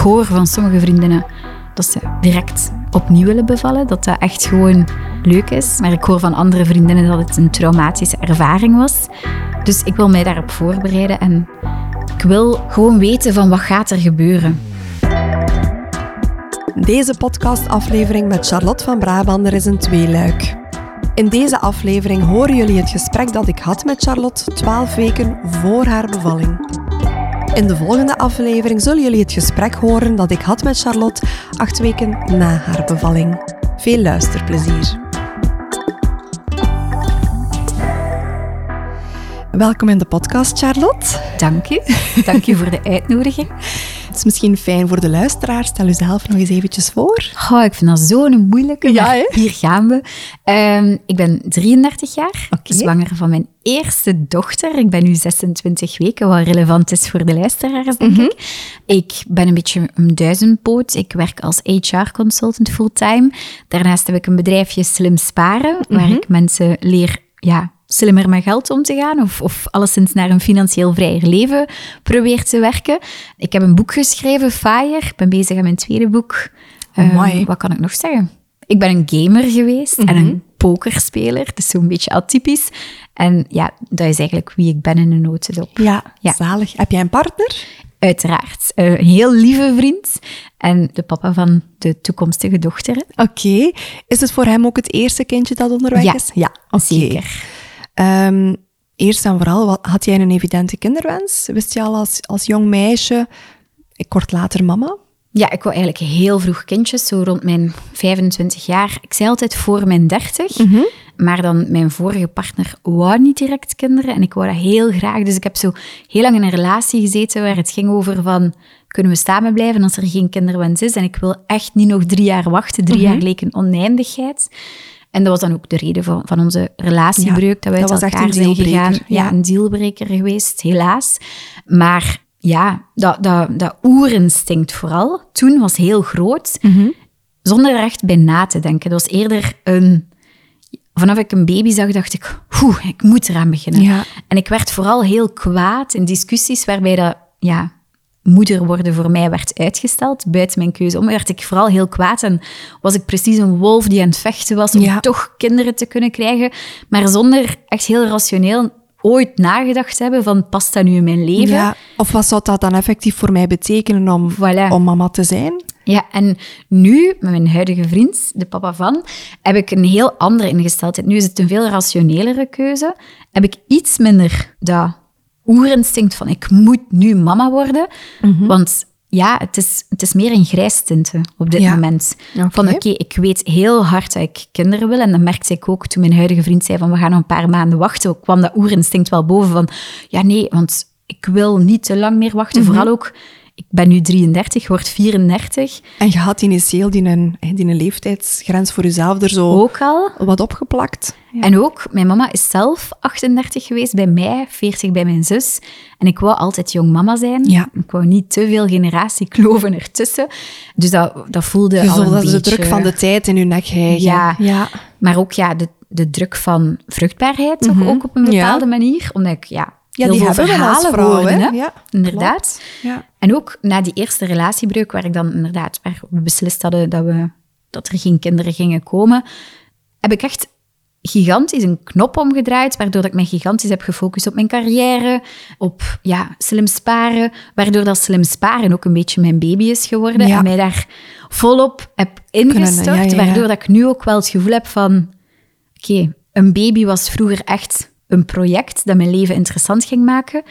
hoor van sommige vriendinnen dat ze direct opnieuw willen bevallen, dat dat echt gewoon leuk is. Maar ik hoor van andere vriendinnen dat het een traumatische ervaring was. Dus ik wil mij daarop voorbereiden en ik wil gewoon weten van wat gaat er gebeuren. Deze podcastaflevering met Charlotte van Brabander is een tweeluik. In deze aflevering horen jullie het gesprek dat ik had met Charlotte 12 weken voor haar bevalling. In de volgende aflevering zullen jullie het gesprek horen dat ik had met Charlotte acht weken na haar bevalling. Veel luisterplezier. Welkom in de podcast, Charlotte. Dank u. Dank u voor de uitnodiging. Het is misschien fijn voor de luisteraar. Stel jezelf nog eens eventjes voor. Oh, ik vind dat zo'n moeilijke. Ja, hè? Hier gaan we. Ehm, ik ben 33 jaar, zwanger van mijn eerste dochter. Ik ben nu 26 weken, wat relevant is voor de luisteraars, denk Mhm. ik. Ik ben een beetje een duizendpoot. Ik werk als HR-consultant fulltime. Daarnaast heb ik een bedrijfje Slim Sparen, waar Mhm. ik mensen leer... Ja, slimmer met geld om te gaan of, of alleszins naar een financieel vrijer leven probeer te werken. Ik heb een boek geschreven, Fire. Ik ben bezig aan mijn tweede boek. Ehm, Amai. wat kan ik nog zeggen? Ik ben een gamer geweest en Mhm. een pokerspeler. Dus zo'n beetje atypisch. En ja, dat is eigenlijk wie ik ben in een notendop. Ja, Ja. zalig. Heb jij een partner? Uiteraard. Eh, Een heel lieve vriend. En de papa van de toekomstige dochter. Oké. Is het voor hem ook het eerste kindje dat onderweg Ja, is? Ja, oké. Zeker. Ehm, eerst en vooral, wat- had jij een evidente kinderwens? Wist je al als, als jong meisje, ik kort later mama? Ja, ik wou eigenlijk heel vroeg kindjes, zo rond mijn 25 jaar. Ik zei altijd voor mijn 30, maar dan mijn vorige partner wou niet direct kinderen en ik wou dat heel graag. Dus ik heb zo heel lang in een relatie gezeten waar het ging over van, kunnen we samen blijven als er geen kinderwens is? En ik wil echt niet nog drie jaar wachten. Drie jaar leek een oneindigheid. En dat was dan ook de reden van, van onze relatiebreuk, dat we dat uit elkaar zijn gegaan. Ja, ja. een dealbreaker geweest, helaas. Maar ja, dat, dat, dat oerinstinct vooral, toen was heel groot, zonder er echt bij na te denken. Dat was eerder een... Vanaf ik een baby zag, dacht ik, oeh, ik moet eraan beginnen. Ja. En ik werd vooral heel kwaad in discussies waarbij dat, ja, moeder worden voor mij werd uitgesteld, buiten mijn keuze om, werd ik vooral heel kwaad en was ik precies een wolf die aan het vechten was om Ja. toch kinderen te kunnen krijgen, maar zonder echt heel rationeel ooit nagedacht te hebben van, past dat nu in mijn leven? Ja. Of wat zou dat dan effectief voor mij betekenen om, Voilà. om mama te zijn? Ja, en nu, met mijn huidige vriend, de papa van, heb ik een heel andere ingesteldheid. Nu is het een veel rationelere keuze. Heb ik iets minder dat oerinstinct van ik moet nu mama worden. Want ja, het is, het is meer een grijs tinten op dit Ja. moment. Van oké, ik weet heel hard dat ik kinderen wil. En dat merkte ik ook toen mijn huidige vriend zei van we gaan nog een paar maanden wachten. kwam dat oerinstinct wel boven van ja nee, want ik wil niet te lang meer wachten. Vooral ook, ik ben nu 33, word 34. En je had initieel die, een, die een leeftijdsgrens voor jezelf er zo Ook al. wat opgeplakt. En ook, mijn mama is zelf 38 geweest bij mij, 40 bij mijn zus. En ik wou altijd jong mama zijn. Ja. Ik wou niet te veel generatiekloven ertussen. Dus dat, dat voelde Je al een dat is de beetje... druk van de tijd in je nek hijgen. Ja. ja. Maar ook ja, de, de druk van vruchtbaarheid toch ook op een bepaalde manier. Omdat ik ja, Ja, heel die hebben we verhalen vrouw, hoorde. hè? hè. Ja, inderdaad. Ja. En ook na die eerste relatiebreuk, waar ik dan inderdaad, waar we beslist hadden dat, we, dat er geen kinderen gingen komen, heb ik echt gigantisch een knop omgedraaid, waardoor ik mij gigantisch heb gefocust op mijn carrière, op ja, slim sparen, waardoor dat slim sparen ook een beetje mijn baby is geworden Ja. en mij daar volop heb ingestort, ja, ja, ja. waardoor dat ik nu ook wel het gevoel heb van, oké, een baby was vroeger echt een project dat mijn leven interessant ging maken.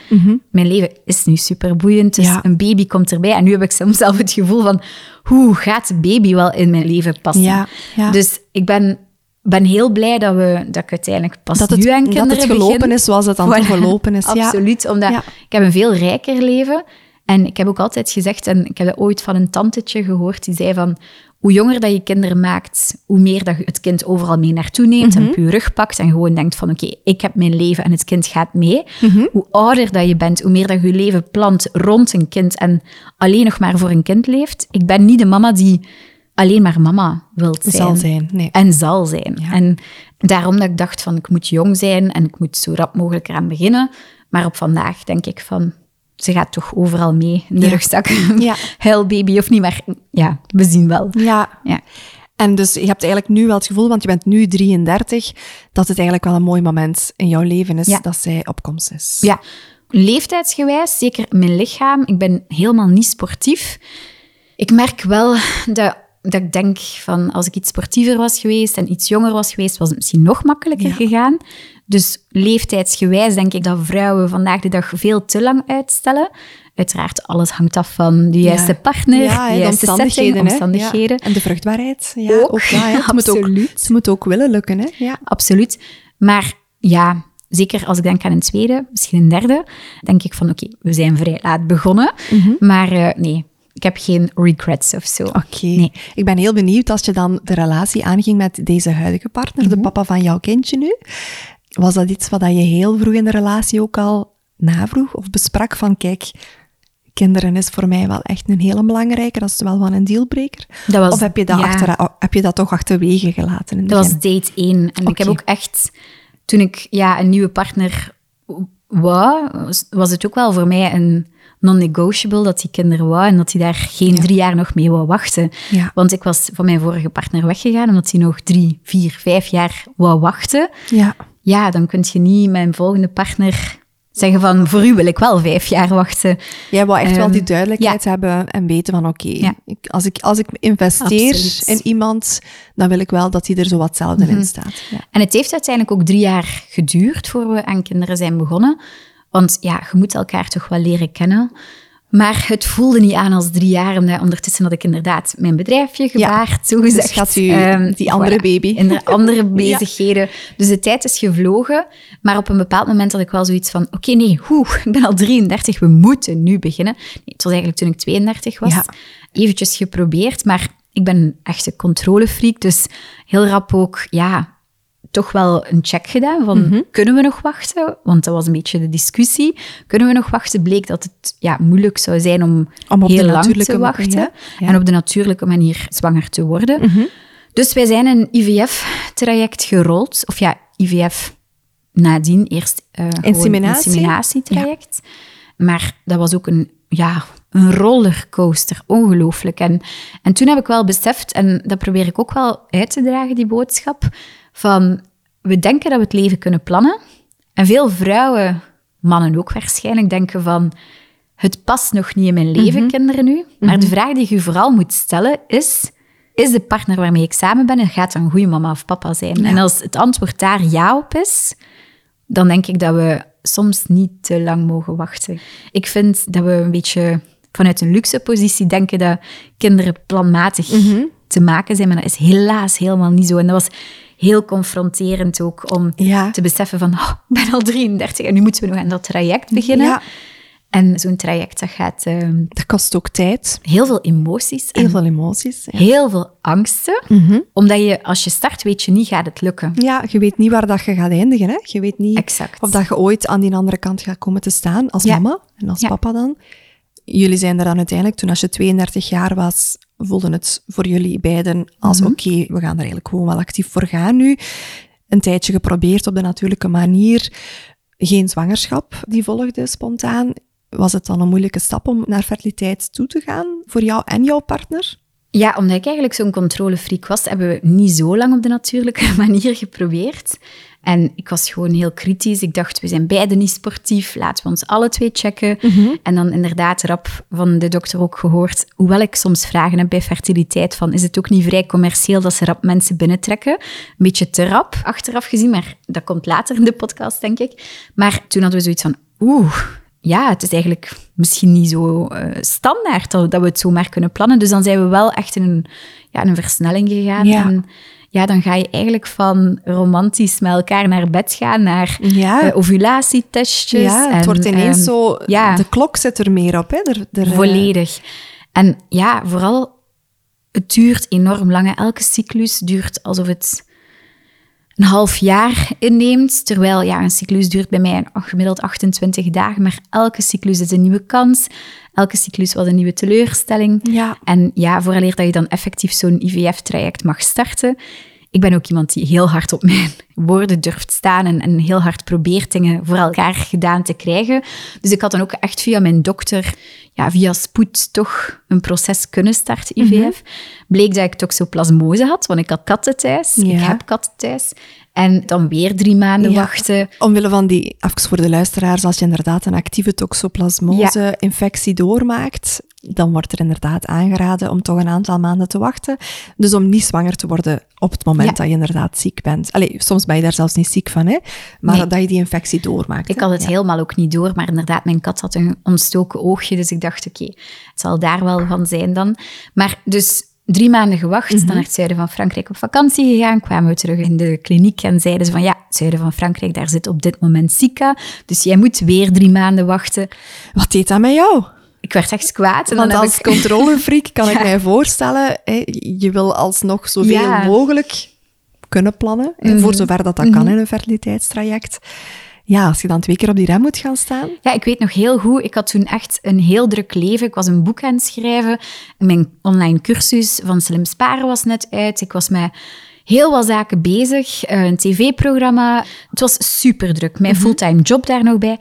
Mijn leven is nu super boeiend, dus Mhm. Ja. een baby komt erbij. En nu heb ik soms zelf het gevoel van, hoe gaat de baby wel in mijn leven passen? Ja, ja. Dus ik ben, ben heel blij dat, we, dat ik uiteindelijk pas Dat het, nu aan dat kinderen het gelopen begin. is zoals het dan Voilà. gelopen is. Ja. Absoluut, omdat ik heb een veel rijker leven. En ik heb ook altijd gezegd, en ik heb dat ooit van een tantetje gehoord, die zei van, hoe jonger dat je kinderen maakt, hoe meer dat je het kind overal mee naartoe neemt Mhm. en op je rug pakt en gewoon denkt van, oké, ik heb mijn leven en het kind gaat mee. Mhm. Hoe ouder dat je bent, hoe meer dat je je leven plant rond een kind en alleen nog maar voor een kind leeft. Ik ben niet de mama die alleen maar mama wilt zijn. Zal zijn, nee. En zal zijn. En daarom dat ik dacht van, ik moet jong zijn en ik moet zo rap mogelijk eraan beginnen. Maar op vandaag denk ik van, ze gaat toch overal mee in de Ja. rugzak. Ja. Baby of niet, maar ja, we zien wel. Ja. Ja. En dus je hebt eigenlijk nu wel het gevoel, want je bent nu 33, dat het eigenlijk wel een mooi moment in jouw leven is Ja. dat zij op komst is. Ja, leeftijdsgewijs, zeker mijn lichaam. Ik ben helemaal niet sportief. Ik merk wel dat, dat ik denk van als ik iets sportiever was geweest en iets jonger was geweest, was het misschien nog makkelijker Ja. gegaan. Dus leeftijdsgewijs denk ik dat vrouwen vandaag de dag veel te lang uitstellen. Uiteraard, alles hangt af van de juiste partner, Ja, de de juiste omstandigheden. setting, hè. omstandigheden. Ja. En de vruchtbaarheid. Ja, Ook, ook. ja, hè. Het, moet ook, absoluut. het moet ook willen lukken. Hè? Ja. Absoluut. Maar ja, zeker als ik denk aan een tweede, misschien een derde, denk ik van oké, we zijn vrij laat begonnen. Mhm. Maar eh, nee, ik heb geen regrets of zo. Oké. Nee. Ik ben heel benieuwd als je dan de relatie aanging met deze huidige partner, Mhm. de papa van jouw kindje nu. Was dat iets wat je heel vroeg in de relatie ook al navroeg of besprak van kijk, kinderen is voor mij wel echt een hele belangrijke, dat is wel wel een dealbreaker? Dat was- of heb je dat, ja. achter, heb je dat toch achterwege gelaten in Dat was date 1. En ik heb ook echt, toen ik ja, een nieuwe partner wou, was- het ook wel voor mij een non-negotiable dat die kinderen wou en dat hij daar geen drie jaar nog mee wou wachten. Ja. Want ik was van mijn vorige partner weggegaan omdat hij nog drie, vier, vijf jaar wou wachten. Ja. Ja, dan kun je niet mijn volgende partner zeggen van, voor u wil ik wel vijf jaar wachten. Jij wou echt wel Ehm, die duidelijkheid hebben en weten van oké, Ja. als, ik, als ik investeer Absoluut. in iemand, dan wil ik wel dat hij er zo wat hetzelfde Mhm. in staat. Ja. En het heeft uiteindelijk ook drie jaar geduurd voor we aan kinderen zijn begonnen. Want ja, je moet elkaar toch wel leren kennen. Maar het voelde niet aan als drie jaar, omdat ondertussen had ik inderdaad mijn bedrijfje gebaard. Dus gaat u Ehm, die andere voilà, baby. En de andere bezigheden. Dus de tijd is gevlogen. Maar op een bepaald moment had ik wel zoiets van, oké, nee, hoe, ik ben al 33, we moeten nu beginnen. Nee, het was eigenlijk toen ik 32 was. Ja. Eventjes geprobeerd, maar ik ben een echte controlefreak. Dus heel rap ook, ja, toch wel een check gedaan van, Mhm. kunnen we nog wachten? Want dat was een beetje de discussie. Kunnen we nog wachten? Bleek dat het ja, moeilijk zou zijn om, heel lang te wachten. ja, ja. En op de natuurlijke manier zwanger te worden. Mhm. Dus wij zijn een IVF-traject gerold. Of ja, IVF nadien. Eerst Inseminatie? inseminatietraject. Maar dat was ook een, ja, een rollercoaster. Ongelooflijk. En, en toen heb ik wel beseft, en dat probeer ik ook wel uit te dragen, die boodschap, van we denken dat we het leven kunnen plannen. En veel vrouwen, mannen ook waarschijnlijk, denken van het past nog niet in mijn leven, kinderen nu. Maar de vraag die je vooral moet stellen is, is de partner waarmee ik samen ben, en gaat dat een goede mama of papa zijn? En als het antwoord daar ja op is, dan denk ik dat we soms niet te lang mogen wachten. Ik vind dat we een beetje vanuit een luxe positie denken dat kinderen planmatig te maken zijn, maar dat is helaas helemaal niet zo. En dat was heel confronterend ook om Ja. te beseffen van, oh, ik ben al 33 en nu moeten we nog aan dat traject beginnen. Ja. En zo'n traject, dat gaat ehm, Dat kost ook tijd, heel veel emoties heel veel emoties. Ja. heel veel angsten. Omdat je, als je start, weet je niet, gaat het lukken. Ja, je weet niet waar dat je gaat eindigen. Hè? Je weet niet Exact. of dat je ooit aan die andere kant gaat komen te staan, als Ja. mama en als Ja. papa dan. Jullie zijn er dan uiteindelijk, toen als je 32 jaar was, voelden het voor jullie beiden als Mhm. oké, we gaan er eigenlijk gewoon wel actief voor gaan nu. Een tijdje geprobeerd op de natuurlijke manier. Geen zwangerschap die volgde spontaan. Was het dan een moeilijke stap om naar fertiliteit toe te gaan voor jou en jouw partner? Ja, omdat ik eigenlijk zo'n controlefreak was, hebben we niet zo lang op de natuurlijke manier geprobeerd. En ik was gewoon heel kritisch. Ik dacht, we zijn beide niet sportief, laten we ons alle twee checken. En dan inderdaad rap van de dokter ook gehoord, hoewel ik soms vragen heb bij fertiliteit van, is het ook niet vrij commercieel dat ze rap mensen binnentrekken? Een beetje te rap, achteraf gezien, maar dat komt later in de podcast, denk ik. Maar toen hadden we zoiets van, oeh, ja, het is eigenlijk misschien niet zo eh, standaard dat, dat we het zomaar kunnen plannen. Dus dan zijn we wel echt in een, ja, in een versnelling gegaan. Ja. En ja, dan ga je eigenlijk van romantisch met elkaar naar bed gaan naar Ja. eh, ovulatietestjes. Ja, het en, wordt ineens ehm, zo... ja. De klok zit er meer op. Hè? Er, er, eh, Volledig. En ja, vooral, het duurt enorm lang. Elke cyclus duurt alsof het een half jaar inneemt. Terwijl ja, een cyclus duurt bij mij gemiddeld 28 dagen. Maar elke cyclus is een nieuwe kans. Elke cyclus was een nieuwe teleurstelling. Ja. En ja, vooraleer dat je dan effectief zo'n IVF-traject mag starten, ik ben ook iemand die heel hard op mijn woorden durft staan en, en heel hard probeert dingen voor elkaar gedaan te krijgen. Dus ik had dan ook echt via mijn dokter, ja, via spoed toch een proces kunnen starten, IVF. Bleek dat ik toxoplasmose had, want ik had katten thuis. Ja. Ik heb katten thuis. En dan weer drie maanden Ja. wachten. Omwille van die, even voor de luisteraars, als je inderdaad een actieve toxoplasmose-infectie doormaakt, dan wordt er inderdaad aangeraden om toch een aantal maanden te wachten. Dus om niet zwanger te worden op het moment Ja. dat je inderdaad ziek bent. Allee, soms ben je daar zelfs niet ziek van, hè? maar Nee. dat je die infectie doormaakt. Ik hè. had het helemaal ook niet door, maar inderdaad, mijn kat had een ontstoken oogje. Dus ik dacht, oké, het zal daar wel van zijn dan. Maar dus drie maanden gewacht, dan naar het zuiden van Frankrijk op vakantie gegaan. Kwamen we terug in de kliniek en zeiden ze van, ja, het zuiden van Frankrijk, daar zit op dit moment Zika. Dus jij moet weer drie maanden wachten. Wat deed dat met jou? Ik werd echt kwaad. En Want dan als ik... controlefreak kan ik mij voorstellen, hè, je wil alsnog zoveel Ja. Mhm. mogelijk kunnen plannen, hè, voor zover dat dat kan in een fertiliteitstraject. Ja, als je dan twee keer op die rem moet gaan staan. Ja, ik weet nog heel goed. Ik had toen echt een heel druk leven. Ik was een boek aan het schrijven. Mijn online cursus van Slim Sparen was net uit. Ik was met heel wat zaken bezig. Eh, Een tv-programma. Het was super druk. Mijn fulltime job daar nog bij.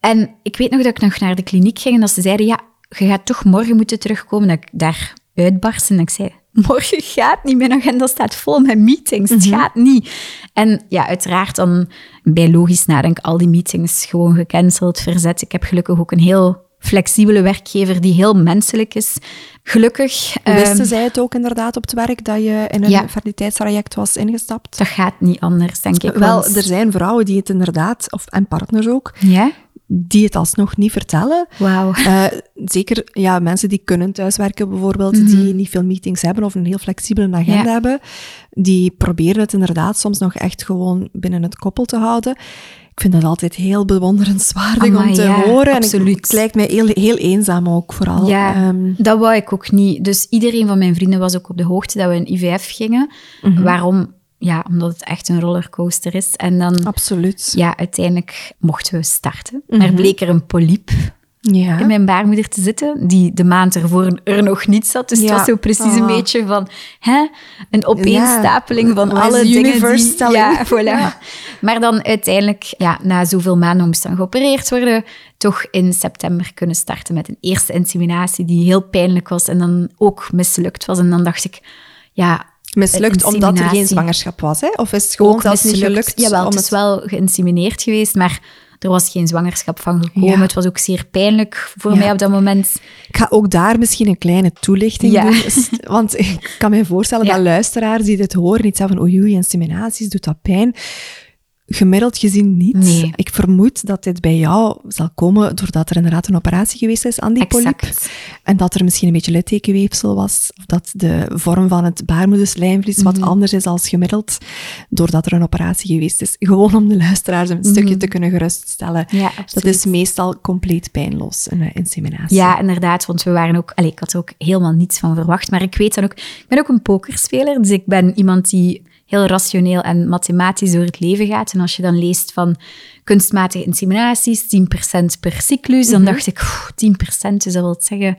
En ik weet nog dat ik nog naar de kliniek ging en dat ze zeiden, ja, je gaat toch morgen moeten terugkomen. Dat ik daar uitbarstte en ik zei, morgen gaat niet. Mijn agenda staat vol met meetings. Het gaat niet. En ja, uiteraard dan bij logisch nadenken al die meetings gewoon gecanceld, verzet. Ik heb gelukkig ook een heel flexibele werkgever die heel menselijk is. Gelukkig. Wisten ehm, zij het ook inderdaad op het werk dat je in een Ja. fertiliteitstraject was ingestapt? dat gaat niet anders, denk ik. Wel, want- er zijn vrouwen die het inderdaad, of, en partners ook, Ja? Die het alsnog niet vertellen. Wauw. Eh, zeker ja, mensen die kunnen thuiswerken bijvoorbeeld, die niet veel meetings hebben of een heel flexibele agenda Mhm. Ja. hebben, die proberen het inderdaad soms nog echt gewoon binnen het koppel te houden. Ik vind dat altijd heel bewonderenswaardig om te ja, horen. En ik- absoluut. het lijkt mij heel, heel eenzaam ook vooral. Ja, Ehm, dat wou ik ook niet. Dus iedereen van mijn vrienden was ook op de hoogte dat we een IVF gingen. Mhm. Waarom? Ja, omdat het echt een rollercoaster is. En dan, absoluut. ja, uiteindelijk mochten we starten. Mhm. Er bleek er een polyp Ja. in mijn baarmoeder te zitten, die de maand ervoor er nog niet zat. Dus het was zo precies een Ah. beetje van hè, een opeenstapeling van alle dingen die... telling? Ja, voilà. Ja. Maar dan uiteindelijk, ja, na zoveel maanden moest dan geopereerd worden, toch in september kunnen starten met een eerste inseminatie die heel pijnlijk was en dan ook mislukt was. En dan dacht ik, ja... Mislukt omdat er geen zwangerschap was, hè? Of is het gewoon Ook niet mislukt. gelukt? Jawel, het is wel geïnsemineerd geweest, maar er was geen zwangerschap van gekomen. Ja. Het was ook zeer pijnlijk voor Ja. mij op dat moment. Ik ga ook daar misschien een kleine toelichting Ja. doen. Want ik kan me voorstellen dat luisteraars die dit horen iets hebben van oei, oei, inseminaties, doet dat pijn? Gemiddeld gezien niet. Nee. Ik vermoed dat dit bij jou zal komen doordat er inderdaad een operatie geweest is aan die polyp. Exact. En dat er misschien een beetje littekenweefsel was. Of dat de vorm van het baarmoederslijmvlies wat Mhm. anders is als gemiddeld. Doordat er een operatie geweest is. Gewoon om de luisteraars een stukje te kunnen geruststellen. Mhm. Ja, dat is meestal compleet pijnloos, een eh, inseminatie. Ja, inderdaad, want we waren ook... Allee, ik had er ook helemaal niets van verwacht, maar ik weet dan ook... Ik ben ook een pokerspeler, dus ik ben iemand die heel rationeel en mathematisch door het leven gaat. En als je dan leest van kunstmatige inseminaties, 10% per cyclus, dan dacht ik, oeh, 10%, dus dat wil zeggen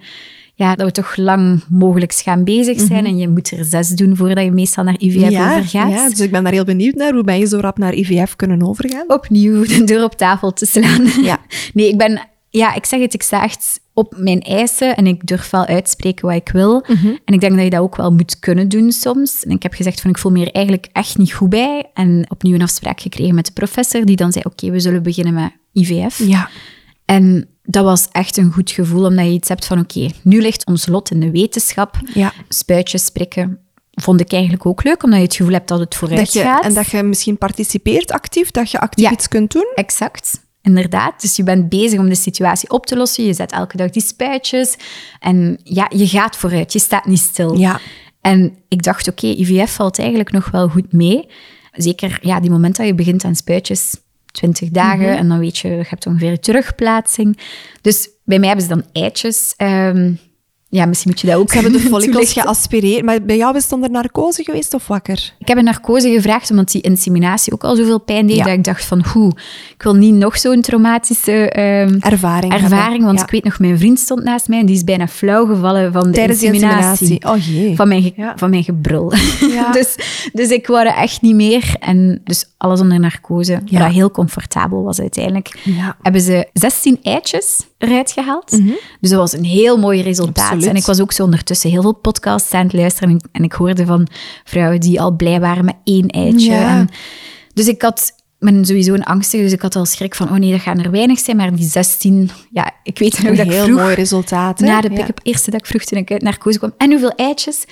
ja, dat we toch lang mogelijk gaan bezig zijn. En je moet er zes doen voordat je meestal naar IVF ja, overgaat. ja, dus ik ben daar heel benieuwd naar. Hoe ben je zo rap naar IVF kunnen overgaan? opnieuw de deur op tafel te slaan. Ja. Nee, ik ben... Ja, ik zeg het, ik sta echt op mijn eisen en ik durf wel uitspreken wat ik wil. En ik denk dat je dat ook wel moet kunnen doen soms. En ik heb gezegd van, ik voel me er eigenlijk echt niet goed bij. En opnieuw een afspraak gekregen met de professor, die dan zei, oké, we zullen beginnen met IVF. Ja. En dat was echt een goed gevoel, omdat je iets hebt van, oké, nu ligt ons lot in de wetenschap. Ja. Spuitjes prikken vond ik eigenlijk ook leuk, omdat je het gevoel hebt dat het vooruit Dat je, gaat. en dat je misschien participeert actief, dat je actief Ja. iets kunt doen. Exact. Inderdaad. Dus je bent bezig om de situatie op te lossen. Je zet elke dag die spuitjes. En ja, je gaat vooruit. Je staat niet stil. Ja. En ik dacht, oké, IVF valt eigenlijk nog wel goed mee. Zeker ja, die moment dat je begint aan spuitjes, 20 dagen, Mhm. en dan weet je, je hebt ongeveer terugplaatsing. Dus bij mij hebben ze dan eitjes ehm, Ja, misschien moet je dat ook Ze hebben de follicles geaspireerd. Maar bij jou is het onder narcose geweest of wakker? Ik heb een narcose gevraagd, omdat die inseminatie ook al zoveel pijn deed, Ja. dat ik dacht van, hoe, ik wil niet nog zo'n traumatische ehm, Ervaring. ervaring, want Ja. ik weet nog, mijn vriend stond naast mij en die is bijna flauw gevallen van de Tijdens de inseminatie. inseminatie. Oh jee. Van mijn, ge- Ja. van mijn gebrul. Dus, dus ik wou er echt niet meer. En dus alles onder narcose, Ja. wat heel comfortabel was uiteindelijk. Ja. Hebben ze 16 eitjes eruit gehaald. Dus dat was een heel mooi resultaat. Mhm. Absoluut. En ik was ook zo ondertussen heel veel podcasts aan het luisteren. En, en ik hoorde van vrouwen die al blij waren met één eitje. Ja. En, dus ik had... Ben sowieso een angstig, dus ik had al schrik van, oh nee, dat gaan er weinig zijn. Maar die 16, ja, ik weet nog Een dat ik heel vroeg, mooi resultaat. hè? na de Ja. pick-up, eerste dag ik vroeg toen ik uit narcose kwam. En hoeveel eitjes?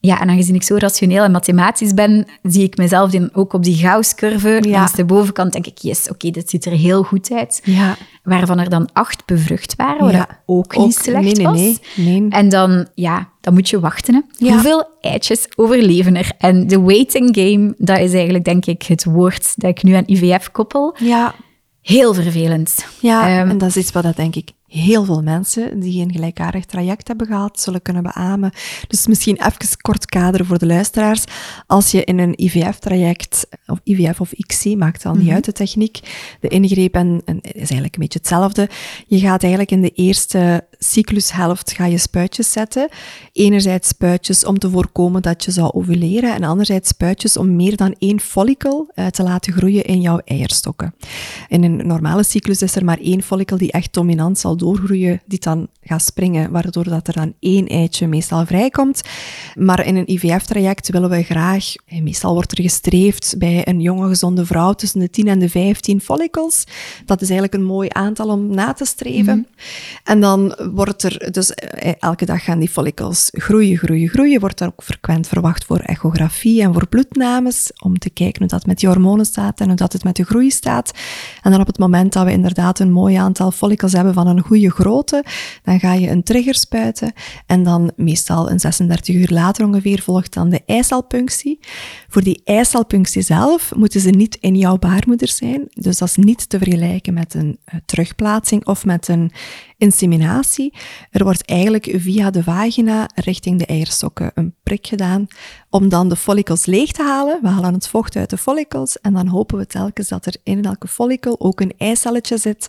Ja, en aangezien ik zo rationeel en mathematisch ben, zie ik mezelf dan ook op die Gauss-curve. Ja. Langs de bovenkant denk ik, yes, oké, dit ziet er heel goed uit. Ja. Waarvan er dan acht bevrucht waren, wat Ja. ook Ook- niet slecht nee, nee, was. nee. En dan, ja, dan moet je wachten. Hè. Ja. Hoeveel eitjes overleven er? En de waiting game, dat is eigenlijk denk ik het woord dat ik nu aan IVF koppel. Ja, Heel vervelend. ja. Ehm, en dat is iets wat dat denk ik heel veel mensen die een gelijkaardig traject hebben gehad, zullen kunnen beamen. Dus misschien even kort kaderen voor de luisteraars. Als je in een IVF-traject, of IVF of ICSI, maakt al niet uit de techniek, de ingreep en, en is eigenlijk een beetje hetzelfde. Je gaat eigenlijk in de eerste cyclushelft ga je spuitjes zetten. Enerzijds spuitjes om te voorkomen dat je zou ovuleren en anderzijds spuitjes om meer dan één follicle eh, te laten groeien in jouw eierstokken. In een normale cyclus is er maar één follicle die echt dominant zal doorgroeien, die dan gaat springen, waardoor dat er dan één eitje meestal vrijkomt. Maar in een IVF-traject willen we graag, eh, meestal wordt er gestreefd bij een jonge gezonde vrouw tussen de 10 en de 15 follicles. Dat is eigenlijk een mooi aantal om na te streven. En dan wordt er, dus eh, elke dag gaan die follicles groeien, groeien, groeien. Wordt er ook frequent verwacht voor echografie en voor bloednames, om te kijken hoe dat met die hormonen staat en hoe dat het met de groei staat. En dan op het moment dat we inderdaad een mooi aantal follicles hebben van een goede grootte, dan ga je een trigger spuiten en dan meestal een 36 uur later ongeveer volgt dan de eicelpunctie. Voor die eicelpunctie zelf moeten ze niet in jouw baarmoeder zijn, dus dat is niet te vergelijken met een eh, terugplaatsing of met een inseminatie. Er wordt eigenlijk via de vagina richting de eierstokken een prik gedaan om dan de follicles leeg te halen. We halen het vocht uit de follicles en dan hopen we telkens dat er in elke follicle ook een eicelletje zit.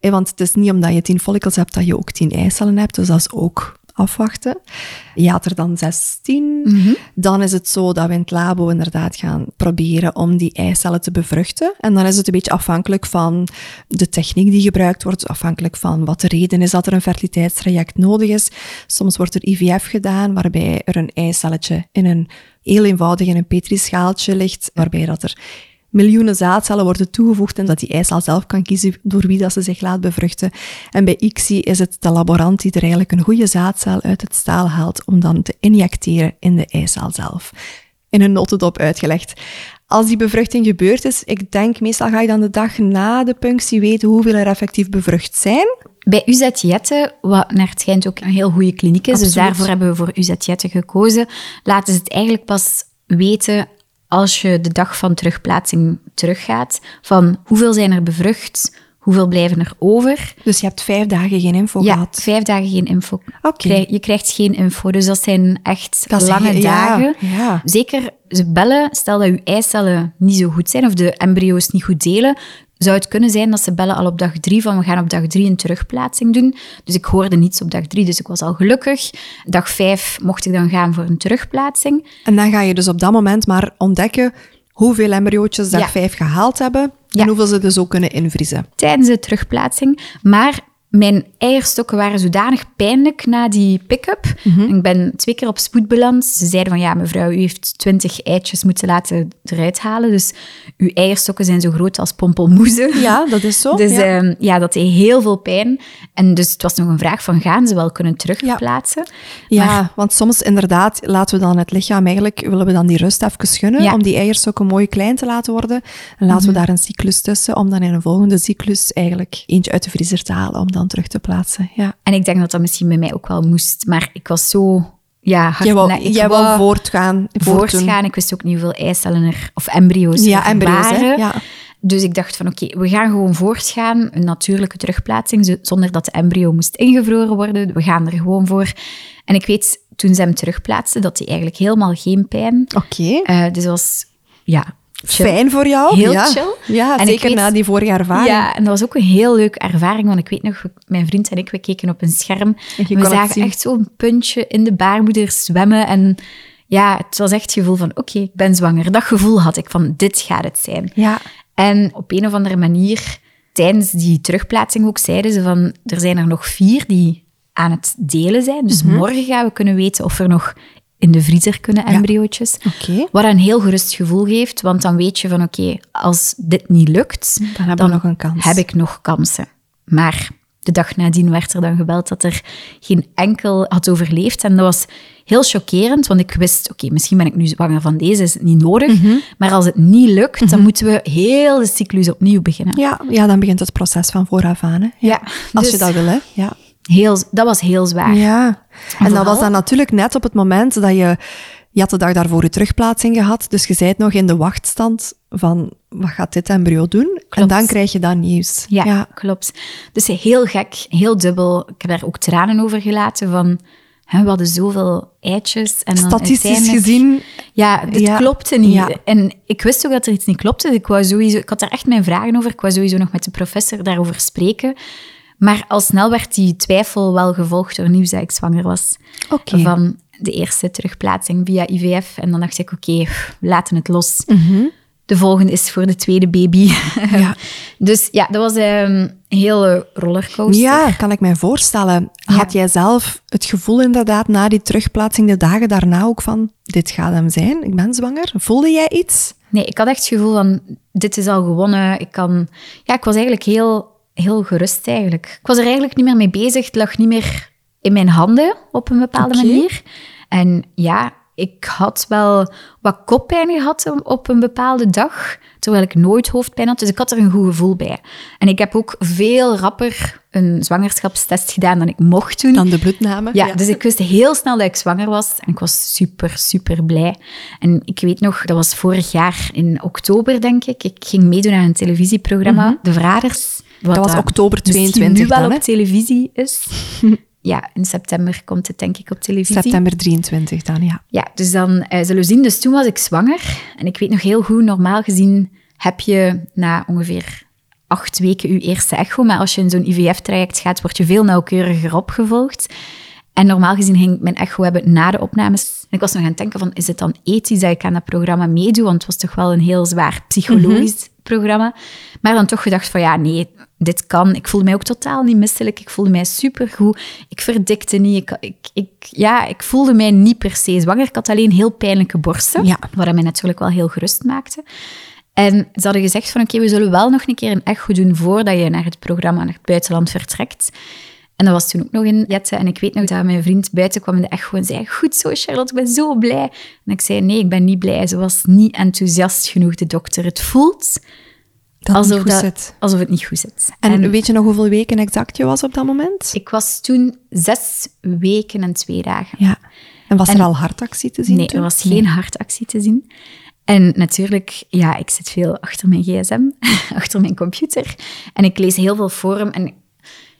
Eh, Want het is niet omdat je 10 follicles hebt dat je ook 10 eicellen hebt, dus dat is ook afwachten. Je had er dan 16. Dan is het zo dat we in het labo inderdaad gaan proberen om die eicellen te bevruchten. En dan is het een beetje afhankelijk van de techniek die gebruikt wordt, afhankelijk van wat de reden is dat er een fertiliteitstraject nodig is. Soms wordt er IVF gedaan, waarbij er een eicelletje in een heel eenvoudig in een petrischaaltje ligt, waarbij dat er miljoenen zaadcellen worden toegevoegd en dat die eicel zelf kan kiezen door wie dat ze zich laat bevruchten. En bij ICSI is het de laborant die er eigenlijk een goede zaadcel uit het staal haalt om dan te injecteren in de eicel zelf. In een notendop uitgelegd. Als die bevruchting gebeurd is, ik denk meestal ga je dan de dag na de punctie weten hoeveel er effectief bevrucht zijn. Bij UZ Jette, wat naar het schijnt ook een heel goede kliniek is, dus daarvoor hebben we voor UZ Jette gekozen, laten ze het eigenlijk pas weten als je de dag van terugplaatsing teruggaat, van hoeveel zijn er bevrucht, hoeveel blijven er over. Dus je hebt vijf dagen geen info Ja, gehad. vijf dagen geen info. Oké. Je krijgt geen info, dus dat zijn echt Dat lange heel- ja, dagen. ja. Zeker, ze bellen, stel dat je eicellen niet zo goed zijn of de embryo's niet goed delen, zou het kunnen zijn dat ze bellen al op dag drie van we gaan op dag drie een terugplaatsing doen. Dus ik hoorde niets op dag drie, dus ik was al gelukkig. Dag vijf mocht ik dan gaan voor een terugplaatsing. En dan ga je dus op dat moment maar ontdekken hoeveel embryootjes Ja. vijf gehaald hebben Ja. en hoeveel ze dus ook kunnen invriezen. tijdens de terugplaatsing. Maar mijn eierstokken waren zodanig pijnlijk na die pick-up. Ik ben twee keer op spoed beland. Ze zeiden van, ja, mevrouw, u heeft twintig eitjes moeten laten eruit halen. Dus uw eierstokken zijn zo groot als pompelmoezen. Ja, dat is zo. Dus ja. ja. ja, dat deed heel veel pijn. En dus het was nog een vraag van, gaan ze wel kunnen terugplaatsen? Ja, Maar- want soms inderdaad laten we dan het lichaam eigenlijk, willen we dan die rust even gunnen Ja. Mhm. om die eierstokken mooi klein te laten worden. En laten we daar een cyclus tussen om dan in een volgende cyclus eigenlijk eentje uit de vriezer te halen om dan terug te plaatsen. Ja. En ik denk dat dat misschien bij mij ook wel moest. Maar ik was zo... Ja, hard Jij wou, jij wou voortgaan. voortgaan. Ik wist ook niet hoeveel eicellen er, of embryo's Ja, er embryo's, waren. Ja. Dus ik dacht van oké, we gaan gewoon voortgaan. Een natuurlijke terugplaatsing, zo- zonder dat de embryo moest ingevroren worden. We gaan er gewoon voor. En ik weet, toen ze hem terugplaatsten, dat hij eigenlijk helemaal geen pijn... Oké. eh dus dat was, ja... chill. Fijn voor jou. Heel ja. chill. Ja, En zeker weet- na die vorige ervaring. Ja, en dat was ook een heel leuke ervaring, want ik weet nog, mijn vriend en ik, we keken op een scherm. En we zagen echt zo'n puntje in de baarmoeder zwemmen. En ja, het was echt het gevoel van, oké, ik ben zwanger. Dat gevoel had ik van, dit gaat het zijn. Ja. En op een of andere manier, tijdens die terugplaatsing ook, zeiden ze van, er zijn er nog vier die aan het delen zijn. Dus Mhm. morgen gaan we kunnen weten of er nog in de vriezer kunnen embryootjes. Wat een heel gerust gevoel geeft, want dan weet je van oké, als dit niet lukt, Dan we nog een kans. heb ik nog kansen. Maar de dag nadien werd er dan gebeld dat er geen enkel had overleefd. En dat was heel chockerend, want ik wist, oké, misschien ben ik nu zwanger van deze, is het niet nodig. Mhm. Maar als het niet lukt, dan moeten we heel de cyclus opnieuw beginnen. Ja, ja, dan begint het proces van vooraf aan. Hè. Ja, Als dus je dat wil, hè. Ja. Heel, dat was heel zwaar. Ja. En dat was dan natuurlijk net op het moment dat je... Je had de dag daarvoor je terugplaatsing gehad, dus je bent nog in de wachtstand van wat gaat dit embryo doen? En dan krijg je dat nieuws. Ja, klopt. Dus heel gek, heel dubbel. Ik heb daar ook tranen over gelaten van... Hè, we hadden zoveel eitjes. En Statistisch gezien, Ja, dit Ja. klopte niet. Ja. En ik wist ook dat er iets niet klopte. Ik, wou sowieso, ik had daar echt mijn vragen over. Ik wou sowieso nog met de professor daarover spreken. Maar al snel werd die twijfel wel gevolgd door nieuws dat ik zwanger was. Oké. Van de eerste terugplaatsing via IVF. En dan dacht ik, oké, we laten het los. De volgende is voor de tweede baby. Mhm. Ja. dus ja, dat was ehm, een hele rollercoaster. ja, kan ik mij voorstellen. Had jij zelf het gevoel inderdaad na die terugplaatsing de dagen daarna ook van, dit gaat hem zijn, ik ben zwanger? Voelde jij iets? Nee, ik had echt het gevoel van, dit is al gewonnen. Ik kan... Ja, ik was eigenlijk heel, heel gerust eigenlijk. Ik was er eigenlijk niet meer mee bezig. Het lag niet meer in mijn handen op een bepaalde manier. En ja, ik had wel wat koppijn gehad op- een bepaalde dag, terwijl ik nooit hoofdpijn had. Dus ik had er een goed gevoel bij. En ik heb ook veel rapper een zwangerschapstest gedaan dan ik mocht doen. Dan de bloedname? Ja, dus ik wist heel snel dat ik zwanger was en ik was super, super blij. En ik weet nog, dat was vorig jaar in oktober, denk ik. Ik ging meedoen aan een televisieprogramma, De Verraders. Wat Mhm. Dat was oktober misschien 22 nu wel dan, op televisie is. ja, in september komt het denk ik op televisie. September 23 dan, ja. Ja, dus dan eh, zullen we zien. Dus toen was ik zwanger. En ik weet nog heel goed, normaal gezien heb je na ongeveer acht weken je eerste echo. Maar als je in zo'n IVF-traject gaat, word je veel nauwkeuriger opgevolgd. En normaal gezien ging ik mijn echo hebben na de opnames. En ik was nog aan het denken van, is het dan ethisch dat ik aan dat programma meedoe? Want het was toch wel een heel zwaar psychologisch programma. Maar dan toch gedacht van, ja, nee, dit kan. Ik voelde mij ook totaal niet misselijk. Ik voelde mij supergoed. Ik verdikte niet. Ik, ik, ik, ja, ik voelde mij niet per se zwanger. Ik had alleen heel pijnlijke borsten. Ja. Wat mij natuurlijk wel heel gerust maakte. En ze hadden gezegd van, oké, we zullen wel nog een keer een echo doen voordat je naar het programma, naar het buitenland vertrekt. En dat was toen ook nog in Jette. En ik weet nog dat mijn vriend buiten kwam in de echo en zei, goed zo Charlotte, ik ben zo blij. En ik zei, nee, ik ben niet blij. Ze was niet enthousiast genoeg, de dokter. Het voelt Dat alsof, dat- zit. alsof het niet goed zit. En, weet je nog hoeveel weken exact je was op dat moment? ik was toen zes weken en twee dagen. Ja. En was En- er al hartactie te zien Nee, toen? er was geen hartactie te zien. En natuurlijk, ja, ik zit veel achter mijn gsm, achter mijn computer. En ik lees heel veel forum. En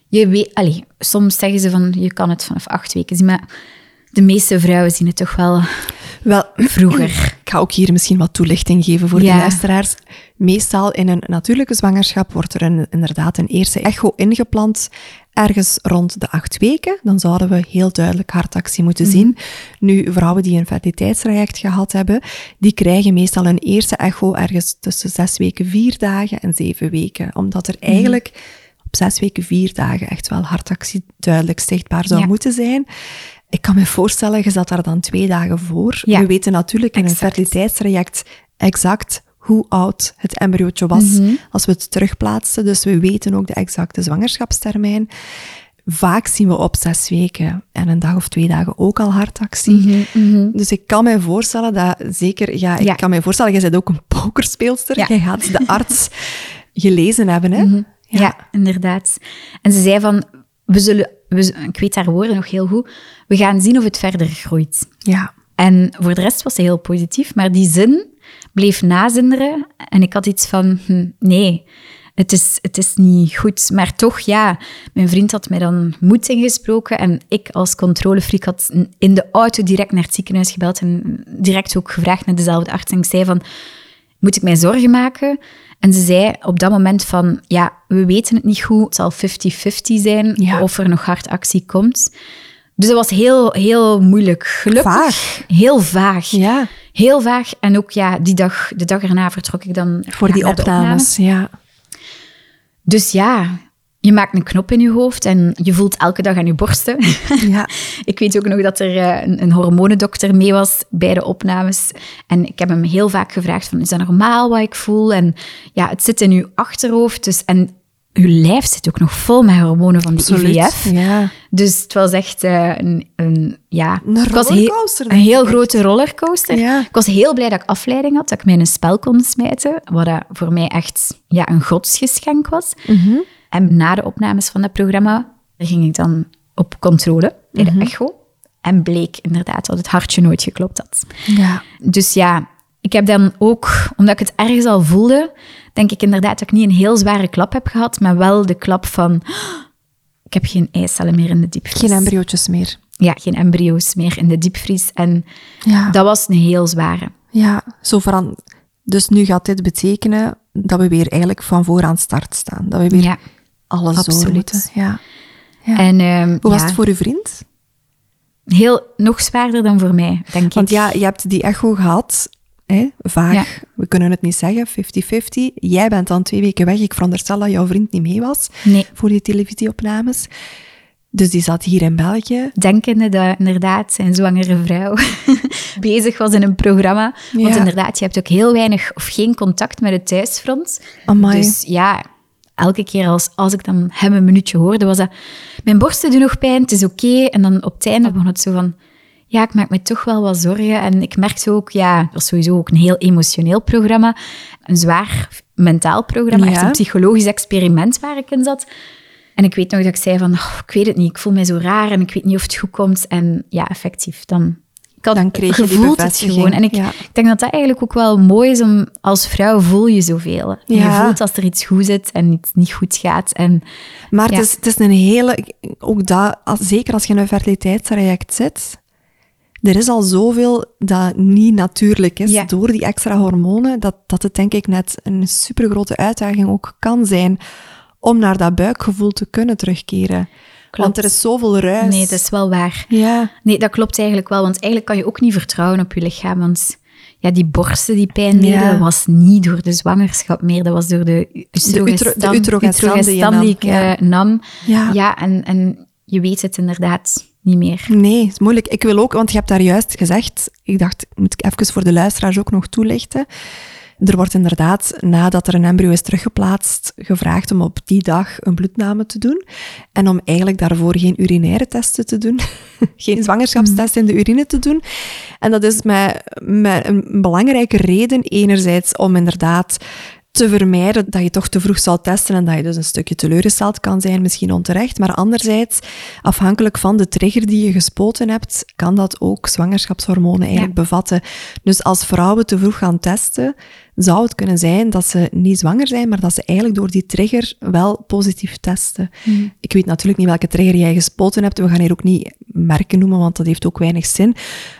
je weet, allee, soms zeggen ze van, je kan het vanaf acht weken zien. Maar de meeste vrouwen zien het toch wel Wel, vroeger. Ik ga ook hier misschien wat toelichting geven voor Ja. de luisteraars. Meestal in een natuurlijke zwangerschap wordt er een, inderdaad een eerste echo ingeplant. Ergens rond de acht weken. Dan zouden we heel duidelijk hartactie moeten Mhm. zien. Nu, vrouwen die een fertiliteitstraject gehad hebben, die krijgen meestal een eerste echo ergens tussen zes weken, vier dagen en zeven weken. Omdat er Mhm. eigenlijk op zes weken, vier dagen echt wel hartactie duidelijk zichtbaar zou Ja. moeten zijn. Ik kan me voorstellen, je zat daar dan twee dagen voor. Ja. We weten natuurlijk in een Exact. fertiliteitstraject exact hoe oud het embryootje was Mhm. als we het terugplaatsten. Dus we weten ook de exacte zwangerschapstermijn. Vaak zien we op zes weken en een dag of twee dagen ook al hartactie. Dus ik kan me voorstellen dat zeker, ja, ik Ja. kan me voorstellen, jij bent ook een pokerspeelster. Ja. Jij gaat de arts gelezen hebben, hè? Ja. inderdaad. En ze zei van, we zullen, we, ik weet haar woorden nog heel goed, we gaan zien of het verder groeit. Ja. En voor de rest was ze heel positief, maar die zin bleef nazinderen. En ik had iets van, hm, nee, het is, het is niet goed. Maar toch, ja, mijn vriend had mij dan moed ingesproken. En ik als controlefreak had in de auto direct naar het ziekenhuis gebeld. En direct ook gevraagd naar dezelfde arts. En ik zei van, moet ik mij zorgen maken? En ze zei op dat moment van, ja, we weten het niet goed. Het zal 50-50 zijn of er nog hartactie komt. Dus dat was heel, heel moeilijk. Gelukkig. Vaag. Heel vaag. Ja. Heel vaag. En ook ja, die dag, de dag erna vertrok ik dan Voor die opnames. Ja. Dus ja, je maakt een knop in je hoofd en je voelt elke dag aan je borsten. Ja. ik weet ook nog dat er eh, een, een hormonendokter mee was bij de opnames. En ik heb hem heel vaak gevraagd van, is dat normaal wat ik voel? En ja, het zit in je achterhoofd. Dus, en je lijf zit ook nog vol met hormonen van die IVF. Ja. Dus het was echt uh, een, een, ja... Een rollercoaster. Een heel grote rollercoaster. Ja. Ik was heel blij dat ik afleiding had, dat ik mij in een spel kon smijten, wat dat voor mij echt ja, een godsgeschenk was. Mhm. En na de opnames van dat programma ging ik dan op controle bij de echo. En bleek inderdaad dat het hartje nooit geklopt had. Ja. Dus ja, ik heb dan ook, omdat ik het ergens al voelde, denk ik inderdaad dat ik niet een heel zware klap heb gehad, maar wel de klap van, "Oh, ik heb geen eicellen meer in de diepvries. Geen embryootjes meer. Ja, geen embryo's meer in de diepvries. En Ja. dat was een heel zware. Ja, zo veran... Dus nu gaat dit betekenen dat we weer eigenlijk van vooraan start staan. Dat we weer Ja. Alles door absoluut. Ja. Ja. En, ehm, Hoe was ja, het voor uw vriend? Heel, nog zwaarder dan voor mij, denk Want ik. ja, je hebt die echo gehad. Hè? Vaag, Ja. we kunnen het niet zeggen, 50-50. Jij bent dan twee weken weg. Ik veronderstel dat jouw vriend niet mee was Nee. voor die televisieopnames. Dus die zat hier in België. Denkende dat inderdaad zijn zwangere vrouw bezig was in een programma. Want inderdaad, je hebt ook heel weinig of geen contact met het thuisfront. Amai. Dus ja, elke keer als, als ik dan hem een minuutje hoorde, was dat... Mijn borsten doen nog pijn, het is oké. En dan op het einde begon het zo van... Ja, ik maak me toch wel wat zorgen. En ik merkte ook, ja, het was sowieso ook een heel emotioneel programma. Een zwaar mentaal programma, Ja. echt een psychologisch experiment waar ik in zat. En ik weet nog dat ik zei van, "Oh, ik weet het niet, ik voel mij zo raar en ik weet niet of het goed komt. En ja, effectief, dan... Ik had Dan kreeg je die gevoeld het gewoon. En ik, ja. ik denk dat dat eigenlijk ook wel mooi is om... Als vrouw voel je zoveel. Je voelt als er iets goed zit en iets niet goed gaat. En Maar Ja. het, is, het is een hele... Ook dat, als, zeker als je in een fertiliteitstraject zit... Er is al zoveel dat niet natuurlijk is Ja. door die extra hormonen, dat, dat het denk ik net een supergrote uitdaging ook kan zijn om naar dat buikgevoel te kunnen terugkeren. Want er is zoveel ruis. nee, dat is wel waar. Ja, Nee, dat klopt eigenlijk wel. Want eigenlijk kan je ook niet vertrouwen op je lichaam. Want ja, die borsten die pijn deden, Ja. was niet door de zwangerschap meer. Dat was door de utero- de utrogestan utrogestan die nam, die ik ja. eh, nam. Ja. ja en, en je weet het inderdaad niet meer. nee, het is moeilijk. Ik wil ook, want je hebt daar juist gezegd, ik dacht, moet ik even voor de luisteraars ook nog toelichten. Er wordt inderdaad, nadat er een embryo is teruggeplaatst, gevraagd om op die dag een bloedname te doen. En om eigenlijk daarvoor geen urinaire testen te doen. geen zwangerschapstest in de urine te doen. En dat is met, een belangrijke reden. Enerzijds om inderdaad te vermijden dat je toch te vroeg zal testen en dat je dus een stukje teleurgesteld kan zijn, misschien onterecht. Maar anderzijds, afhankelijk van de trigger die je gespoten hebt, kan dat ook zwangerschapshormonen eigenlijk bevatten. Dus als vrouwen te vroeg gaan testen, zou het kunnen zijn dat ze niet zwanger zijn, maar dat ze eigenlijk door die trigger wel positief testen. Ik weet natuurlijk niet welke trigger jij gespoten hebt. We gaan hier ook niet merken noemen, want dat heeft ook weinig zin.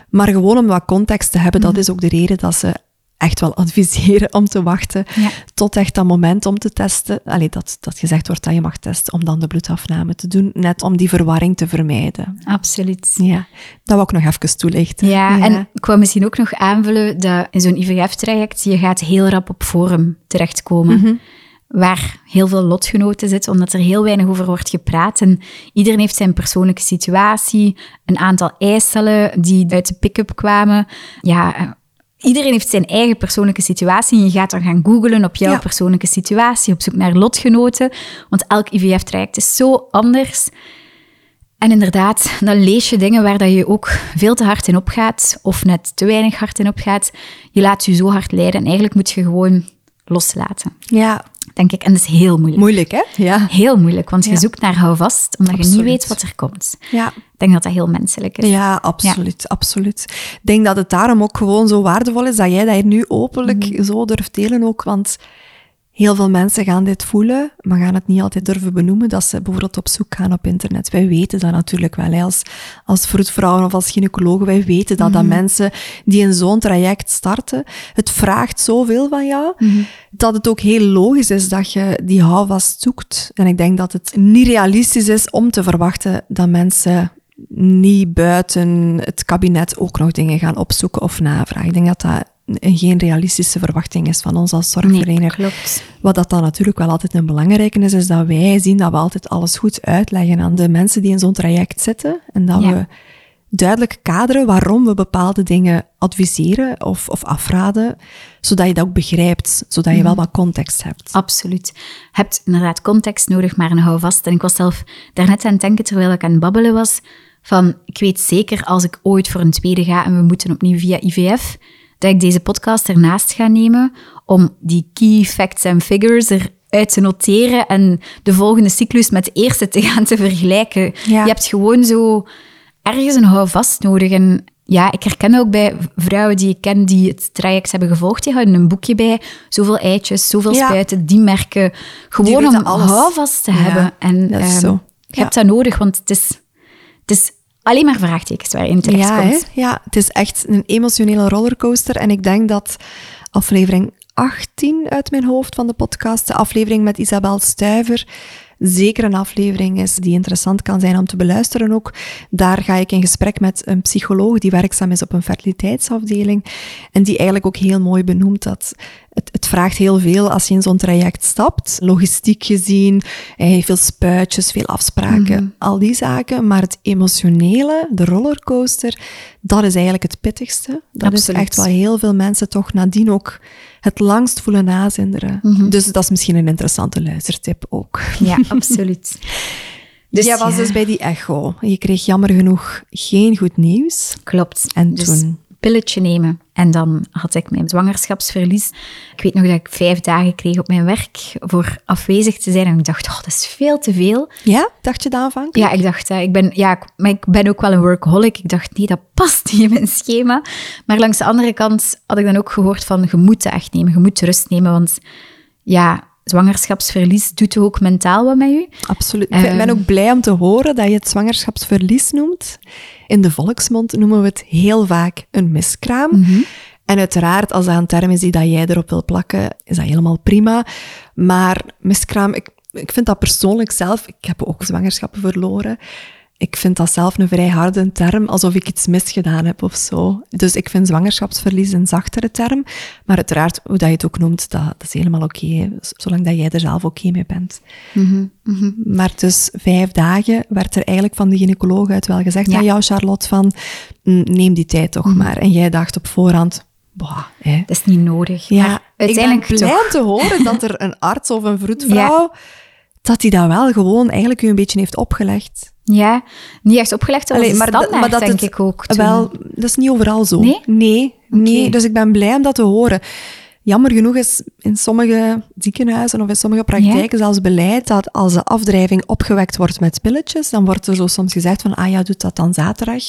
Maar gewoon om wat context te hebben, dat is ook de reden dat ze echt wel adviseren om te wachten Ja. tot echt dat moment om te testen. Allee, dat, dat gezegd wordt dat je mag testen om dan de bloedafname te doen, net om die verwarring te vermijden. Absoluut. Ja, dat wou ik nog even toelichten. Ja, en ik wou misschien ook nog aanvullen dat in zo'n IVF-traject je gaat heel rap op forum terechtkomen. Waar heel veel lotgenoten zitten, omdat er heel weinig over wordt gepraat. En iedereen heeft zijn persoonlijke situatie, een aantal eicellen die uit de pick-up kwamen. Ja, iedereen heeft zijn eigen persoonlijke situatie. En je gaat dan gaan googlen op jouw Ja. persoonlijke situatie, op zoek naar lotgenoten. Want elk IVF-traject is zo anders. En inderdaad, dan lees je dingen waar dat je ook veel te hard in opgaat, of net te weinig hard in opgaat. Je laat je zo hard leiden en eigenlijk moet je gewoon loslaten. Ja, denk ik. En dat is heel moeilijk. Moeilijk, hè? Ja. Heel moeilijk, want je Ja. zoekt naar houvast, omdat je niet weet wat er komt. Ja. Ik denk dat dat heel menselijk is. Ja, absoluut, absoluut. Ik denk dat het daarom ook gewoon zo waardevol is dat jij dat hier nu openlijk Mhm. zo durft delen ook, want heel veel mensen gaan dit voelen, maar gaan het niet altijd durven benoemen, dat ze bijvoorbeeld op zoek gaan op internet. Wij weten dat natuurlijk wel, hè, als, als vroedvrouwen of als gynaecologen, wij weten dat, Mhm. dat mensen die in zo'n traject starten, het vraagt zoveel van jou, Mhm. dat het ook heel logisch is dat je die houvast zoekt. En ik denk dat het niet realistisch is om te verwachten dat mensen niet buiten het kabinet ook nog dingen gaan opzoeken of navragen. Ik denk dat dat geen realistische verwachting is van ons als Nee, zorgverlener. klopt. Wat dat dan natuurlijk wel altijd een belangrijke is, is dat wij zien dat we altijd alles goed uitleggen aan de mensen die in zo'n traject zitten. En dat Ja. we duidelijk kaderen waarom we bepaalde dingen adviseren of, of afraden, zodat je dat ook begrijpt, zodat je wel wat context hebt. Absoluut. Je hebt inderdaad context nodig, maar een houvast. En ik was zelf daarnet aan het denken, terwijl ik aan het babbelen was, van ik weet zeker als ik ooit voor een tweede ga en we moeten opnieuw via IVF, dat ik deze podcast ernaast ga nemen om die key facts en figures eruit te noteren en de volgende cyclus met de eerste te gaan te vergelijken. Ja. Je hebt gewoon zo ergens een houvast nodig. En ja, ik herken ook bij vrouwen die ik ken die het traject hebben gevolgd, die houden een boekje bij. Zoveel eitjes, zoveel Ja. spuiten, die merken. Gewoon om alles. houvast te Ja, hebben. En dat is zo. je Ja. hebt dat nodig, want het is, het is alleen maar vraagtekens waar je in terecht Ja, hè? komt. ja, het is echt een emotionele rollercoaster. En ik denk dat aflevering 18 uit mijn hoofd van de podcast, de aflevering met Isabel Stuiver, zeker een aflevering is die interessant kan zijn om te beluisteren ook. Daar ga ik in gesprek met een psycholoog die werkzaam is op een fertiliteitsafdeling en die eigenlijk ook heel mooi benoemt dat het, het vraagt heel veel als je in zo'n traject stapt, logistiek gezien, veel spuitjes, veel afspraken, al die zaken. Maar het emotionele, de rollercoaster, dat is eigenlijk het pittigste. Dat Absoluut. is echt wat heel veel mensen toch nadien ook het langst voelen nazinderen. Dus dat is misschien een interessante luistertip ook. Ja, absoluut. Dus jij was ja, dus bij die echo. Je kreeg jammer genoeg geen goed nieuws. Klopt. En dus toen? Pilletje nemen. En dan had ik mijn zwangerschapsverlies. Ik weet nog dat ik vijf dagen kreeg op mijn werk voor afwezig te zijn. En ik dacht, oh, dat is veel te veel. Ja, dacht je dat aanvankelijk? Ja, ik dacht, eh, ik ben, ja, ik- maar ik ben ook wel een workaholic. Ik dacht, nee, dat past niet in mijn schema. Maar langs de andere kant had ik dan ook gehoord van, je moet echt nemen, je moet rust nemen. Want ja, zwangerschapsverlies doet ook mentaal wat met je. Absoluut. Ik ben Ehm. ook blij om te horen dat je het zwangerschapsverlies noemt. In de volksmond noemen we het heel vaak een miskraam. Mhm. En uiteraard, als dat een term is die dat jij erop wil plakken, is dat helemaal prima. Maar miskraam, ik, ik vind dat persoonlijk zelf, ik heb ook zwangerschappen verloren. Ik vind dat zelf een vrij harde term, alsof ik iets misgedaan heb of zo. Dus ik vind zwangerschapsverlies een zachtere term. Maar uiteraard, hoe dat je het ook noemt, dat, dat is helemaal oké, zolang dat jij er zelf oké mee bent. Maar dus vijf dagen werd er eigenlijk van de gynaecoloog uit wel gezegd Ja. Mhm. aan jou, Charlotte, van "Mm, neem die tijd toch maar. En jij dacht op voorhand, bah, hè. Dat is niet nodig. Ja, maar uiteindelijk ik ben blij toch. te horen dat er een arts of een vroedvrouw, dat die dat wel gewoon eigenlijk u een beetje heeft opgelegd. Ja, niet echt opgelegd, was Allee, de dat- standaard, denk het- ik ook. toen. Wel, dat is niet overal zo. Nee? Nee. Dus ik ben blij om dat te horen. Jammer genoeg is in sommige ziekenhuizen of in sommige praktijken zelfs beleid dat als de afdrijving opgewekt wordt met pilletjes, dan wordt er zo soms gezegd van, ah ja, doe dat dan zaterdag.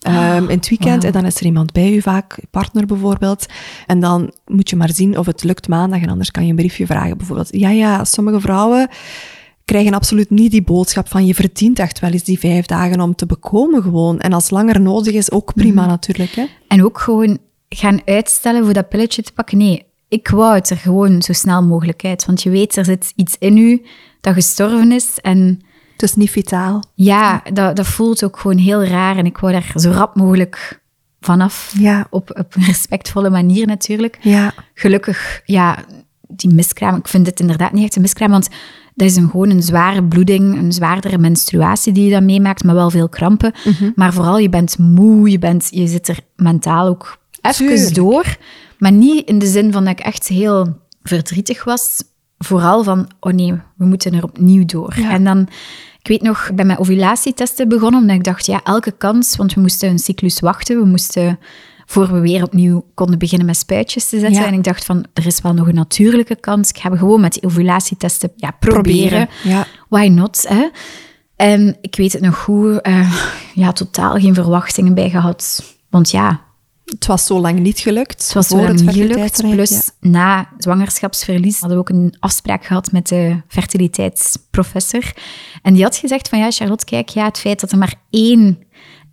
ehm, in het weekend. En dan is er iemand bij u, vaak je partner bijvoorbeeld. En dan moet je maar zien of het lukt maandag. En anders kan je een briefje vragen bijvoorbeeld. Ja, ja, sommige vrouwen krijgen absoluut niet die boodschap van je verdient echt wel eens die vijf dagen om te bekomen gewoon. En als langer nodig is, ook prima natuurlijk. Hè? En ook gewoon gaan uitstellen voor dat pilletje te pakken. Nee, ik wou het er gewoon zo snel mogelijk uit. Want je weet, er zit iets in u dat gestorven is. En Het is niet vitaal. ja, dat, dat voelt ook gewoon heel raar. En ik wou daar zo rap mogelijk vanaf. Ja. Op, op een respectvolle manier natuurlijk. Ja. Gelukkig, ja, die miskraam. Ik vind dit inderdaad niet echt een miskraam, want dat is een, gewoon een zware bloeding, een zwaardere menstruatie die je dan meemaakt, maar wel veel krampen. Mhm. Maar vooral, je bent moe, je, bent, je zit er mentaal ook even Tuurlijk. door. Maar niet in de zin van dat ik echt heel verdrietig was. Vooral van, oh nee, we moeten er opnieuw door. Ja. En dan, ik weet nog, ik ben met ovulatietesten begonnen, omdat ik dacht, ja, elke kans, want we moesten een cyclus wachten, we moesten voor we weer opnieuw konden beginnen met spuitjes te zetten. Ja. En ik dacht van, er is wel nog een natuurlijke kans. Ik ga gewoon met die ovulatietesten ja, proberen. Proberen, ja. Why not? Hè? En ik weet het nog goed, eh, ja, totaal geen verwachtingen bij gehad. Want ja, Het was zo lang niet gelukt. het was zo lang niet gelukt. Plus, na zwangerschapsverlies hadden we ook een afspraak gehad met de fertiliteitsprofessor. En die had gezegd van, ja, Charlotte, kijk, ja, het feit dat er maar één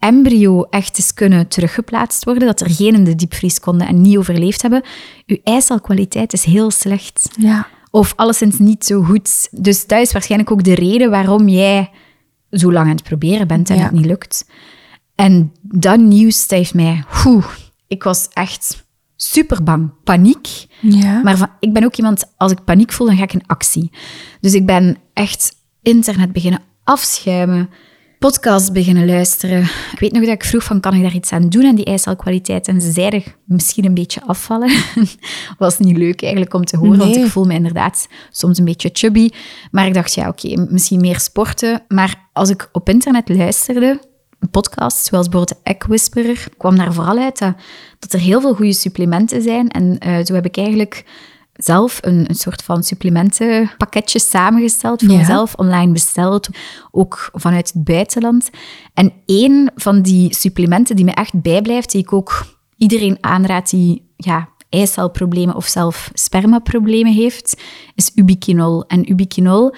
embryo echt is kunnen teruggeplaatst worden, dat er geen in de diepvries konden en niet overleefd hebben, uw eicelkwaliteit is heel slecht. Ja. Of alleszins niet zo goed. Dus dat is waarschijnlijk ook de reden waarom jij zo lang aan het proberen bent en Ja. het niet lukt. En dat nieuws, heeft mij... Oeh, ik was echt super bang. Paniek. Ja. Maar van, ik ben ook iemand, als ik paniek voel, dan ga ik in actie. Dus ik ben echt internet beginnen afschuimen, podcasts beginnen luisteren. Ik weet nog dat ik vroeg van, kan ik daar iets aan doen aan die eicelkwaliteit? En ze zeiden, misschien een beetje afvallen. Was niet leuk eigenlijk om te horen, want ik voel me inderdaad soms een beetje chubby. Maar ik dacht, ja, oké, misschien meer sporten. Maar als ik op internet luisterde, podcasts, zoals bijvoorbeeld de Egg Whisperer, kwam daar vooral uit dat, dat er heel veel goede supplementen zijn. En eh, zo heb ik eigenlijk zelf een, een soort van supplementenpakketje samengesteld, voor Ja. mezelf online besteld, ook vanuit het buitenland. En één van die supplementen die me echt bijblijft, die ik ook iedereen aanraad die ja, eicelproblemen of zelf spermaproblemen heeft, is ubiquinol. En ubiquinol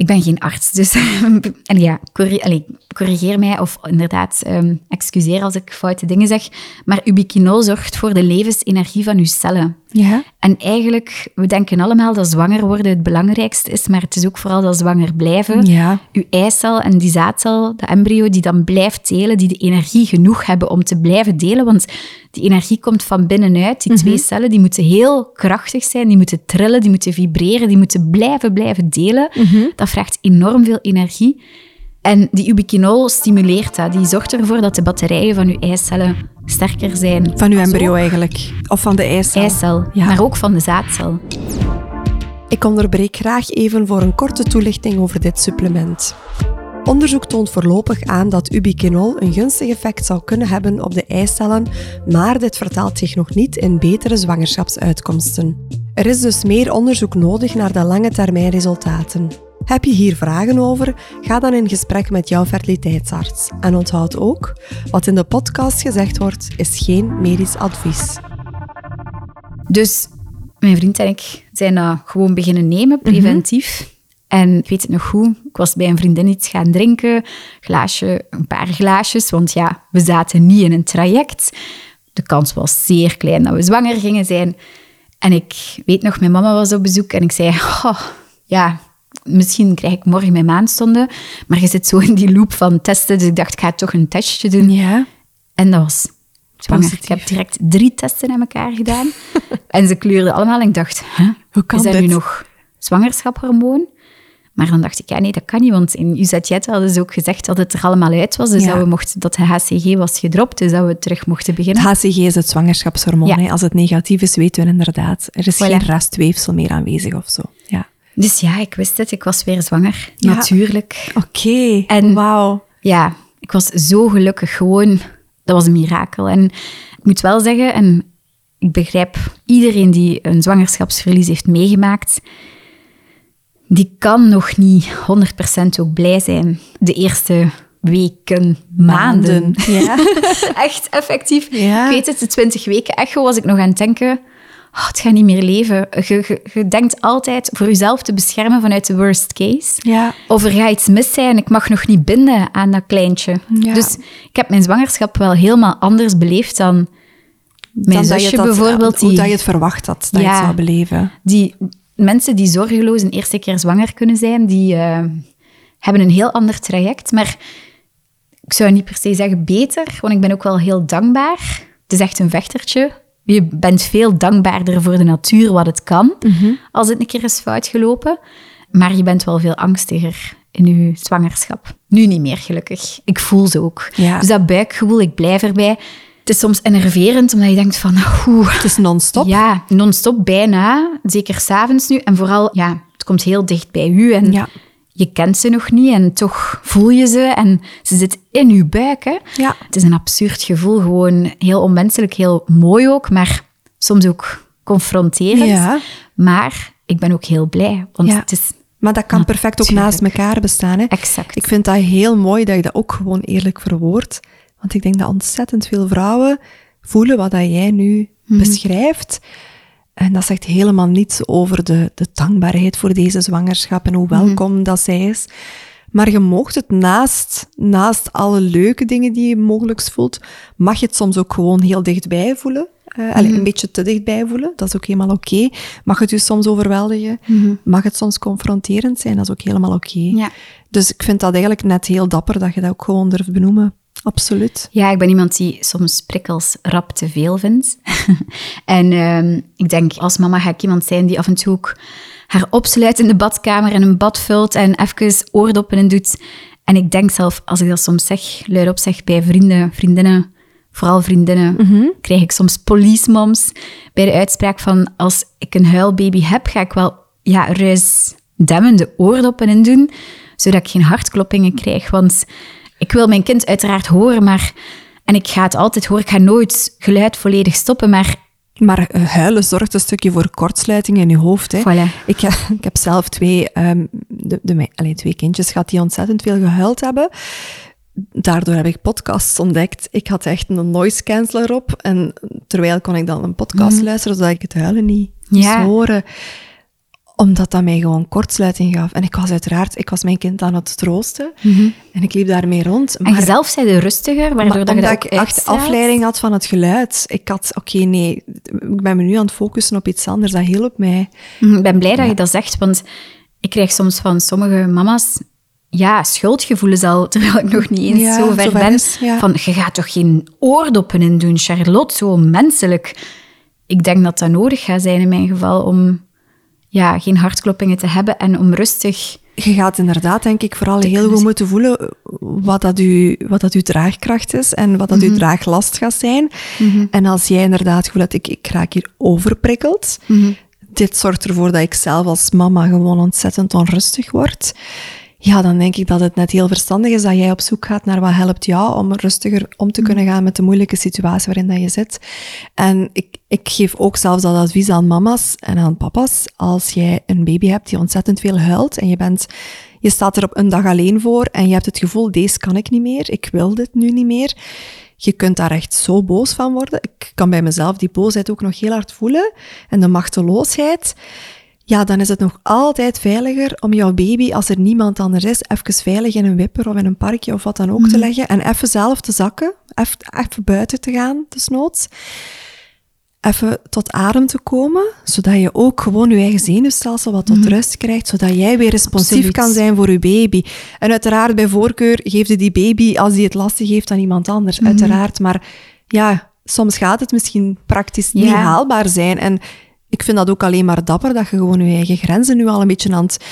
ik ben geen arts, dus en ja, corrigeer mij of inderdaad ehm, excuseer als ik foute dingen zeg. Maar ubiquinol zorgt voor de levensenergie van uw cellen. Ja. En eigenlijk, we denken allemaal dat zwanger worden het belangrijkste is, maar het is ook vooral dat zwanger blijven. Ja. Uw eicel en die zaadcel, de embryo, die dan blijft delen, die de energie genoeg hebben om te blijven delen. Want die energie komt van binnenuit. Die twee cellen die moeten heel krachtig zijn, die moeten trillen, die moeten vibreren, die moeten blijven, blijven delen. Dat vraagt enorm veel energie. En die ubiquinol stimuleert dat. Die zorgt ervoor dat de batterijen van uw eicellen sterker zijn. Van uw embryo eigenlijk. Of van de eicel. eicel, Ja. maar ook van de zaadcel. Ik onderbreek graag even voor een korte toelichting over dit supplement. Onderzoek toont voorlopig aan dat ubiquinol een gunstig effect zou kunnen hebben op de eicellen, maar dit vertaalt zich nog niet in betere zwangerschapsuitkomsten. Er is dus meer onderzoek nodig naar de lange termijn resultaten. Heb je hier vragen over? Ga dan in gesprek met jouw fertiliteitsarts. En onthoud ook, wat in de podcast gezegd wordt, is geen medisch advies. Dus mijn vriend en ik zijn dat gewoon beginnen nemen, preventief. En ik weet het nog goed, ik was bij een vriendin iets gaan drinken, glaasje, een paar glaasjes, want ja, we zaten niet in een traject. De kans was zeer klein dat we zwanger gingen zijn. En ik weet nog, mijn mama was op bezoek en ik zei, "Goh, ja, misschien krijg ik morgen mijn maandstonden, maar je zit zo in die loop van testen, dus ik dacht, ik ga toch een testje doen. Ja. En dat was zwanger. Ik heb direct drie testen aan elkaar gedaan. en ze kleurden allemaal en ik dacht, huh, Hoe kan is dat dit? nu nog zwangerschaphormoon? Maar dan dacht ik, ja nee, dat kan niet, want in UZJ hadden ze ook gezegd dat het er allemaal uit was, dus Ja. dat, we mochten, dat de HCG was gedropt, dus dat we terug mochten beginnen. Het HCG is het zwangerschapshormoon. Ja. hè. Als het negatief is, weten we inderdaad. Er is Voilà. geen restweefsel meer aanwezig of zo. Ja. Dus ja, ik wist het, ik was weer zwanger, Ja. natuurlijk. Oké. En- Wauw. ja, ik was zo gelukkig. Gewoon, dat was een mirakel. En ik moet wel zeggen, en ik begrijp iedereen die een zwangerschapsverlies heeft meegemaakt, die kan nog niet 100% ook blij zijn de eerste weken, maanden. Ja. echt effectief. Ja. Ik weet het, de 20 weken echo was ik nog aan het denken. oh, het gaat niet meer leven. Je, je, je denkt altijd voor jezelf te beschermen vanuit de worst case. ja. Of er gaat iets mis zijn, ik mag nog niet binden aan dat kleintje. Ja. Dus ik heb mijn zwangerschap wel helemaal anders beleefd dan mijn Dan dat je zusje dat- bijvoorbeeld. Hoe Die, dat je het verwacht had dat je het zou beleven. die mensen die zorgeloos een eerste keer zwanger kunnen zijn, die eh, hebben een heel ander traject. Maar ik zou niet per se zeggen beter, want ik ben ook wel heel dankbaar. Het is echt een vechtertje. Je bent veel dankbaarder voor de natuur, wat het kan, als het een keer is fout gelopen. Maar je bent wel veel angstiger in je zwangerschap. Nu niet meer, gelukkig. Ik voel ze ook. Ja. Dus dat buikgevoel, ik blijf erbij. Het is soms enerverend, omdat je denkt van, oeh, Het is non-stop. ja, non-stop bijna. Zeker s'avonds nu. En vooral, ja, het komt heel dicht bij u. En Ja. je kent ze nog niet en toch voel je ze en ze zit in je buik. Hè. Ja. Het is een absurd gevoel, gewoon heel onmenselijk, heel mooi ook, maar soms ook confronterend. Ja. Maar ik ben ook heel blij, want Ja. het is Maar dat kan perfect ook naast elkaar bestaan. Hè. exact. Ik vind dat heel mooi dat je dat ook gewoon eerlijk verwoordt. Want ik denk dat ontzettend veel vrouwen voelen wat dat jij nu Mhm. beschrijft. En dat zegt helemaal niets over de, de dankbaarheid voor deze zwangerschap en hoe Mhm. welkom dat zij is. Maar je moogt het naast, naast alle leuke dingen die je mogelijk voelt, mag je het soms ook gewoon heel dichtbij voelen. Eh, allee, Mhm. Een beetje te dichtbij voelen, dat is ook helemaal oké. Mag het je soms overweldigen? Mag het soms confronterend zijn? Dat is ook helemaal oké. Ja. Dus ik vind dat eigenlijk net heel dapper dat je dat ook gewoon durft benoemen. Absoluut. Ja, ik ben iemand die soms prikkels rap te veel vindt. en ehm, ik denk, als mama ga ik iemand zijn die af en toe ook haar opsluit in de badkamer en een bad vult en even oordoppen en doet. En ik denk zelf, als ik dat soms zeg, luidop zeg bij vrienden, vriendinnen, vooral vriendinnen, krijg ik soms police moms bij de uitspraak van als ik een huilbaby heb, ga ik wel ja, ruisdemmende oordoppen in doen, zodat ik geen hartkloppingen krijg. Want ik wil mijn kind uiteraard horen, maar... En ik ga het altijd horen. Ik ga nooit geluid volledig stoppen, maar... Maar eh, huilen zorgt een stukje voor kortsluiting in je hoofd. Hè. Voilà. Ik, ik heb zelf twee, ehm, de, de, me- allee, twee kindjes gehad die ontzettend veel gehuild hebben. Daardoor heb ik podcasts ontdekt. Ik had echt een noise canceller op. En terwijl kon ik dan een podcast luisteren, zodat ik het huilen niet moest Ja. horen. Omdat dat mij gewoon kortsluiting gaf. En ik was uiteraard, ik was mijn kind aan het troosten. En ik liep daarmee rond. En Maar jezelf zei de rustiger, waardoor maar dat je dat ik echt afleiding had van het geluid. Ik had, oké, nee, ik ben me nu aan het focussen op iets anders. Dat hielp mij. Mhm, Ik ben blij dat je dat zegt, want ik krijg soms van sommige mama's ja, schuldgevoelens al, terwijl ik nog niet eens Ja, zo ver zo ver ben. is, ja. Van, je gaat toch geen oordoppen in doen, Charlotte, zo menselijk. Ik denk dat dat nodig gaat zijn in mijn geval om ja, geen hartkloppingen te hebben en om rustig... Je gaat inderdaad, denk ik, vooral heel kunnen goed moeten voelen wat dat, u, wat dat uw draagkracht is en wat dat Mhm. uw draaglast gaat zijn. En als jij inderdaad voelt dat ik, ik raak hier overprikkeld, Mhm. dit zorgt ervoor dat ik zelf als mama gewoon ontzettend onrustig word. Ja, dan denk ik dat het net heel verstandig is dat jij op zoek gaat naar wat helpt jou om rustiger om te kunnen gaan met de moeilijke situatie waarin dat je zit. En ik, ik geef ook zelfs dat advies aan mama's en aan papa's. Als jij een baby hebt die ontzettend veel huilt en je bent, je staat er op een dag alleen voor en je hebt het gevoel, deze kan ik niet meer, ik wil dit nu niet meer. Je kunt daar echt zo boos van worden. Ik kan bij mezelf die boosheid ook nog heel hard voelen. En de machteloosheid. Ja, dan is het nog altijd veiliger om jouw baby, als er niemand anders is, even veilig in een wipper of in een parkje of wat dan ook te leggen. En even zelf te zakken. Even, even buiten te gaan, desnoods. Even tot adem te komen, zodat je ook gewoon je eigen zenuwstelsel wat tot rust krijgt, zodat jij weer responsief Absoluut. kan zijn voor je baby. En uiteraard, bij voorkeur, geef je die baby, als die het lastig heeft, aan iemand anders. Uiteraard, maar ja, soms gaat het misschien praktisch niet haalbaar zijn. En ik vind dat ook alleen maar dapper, dat je gewoon je eigen grenzen nu al een beetje aan het,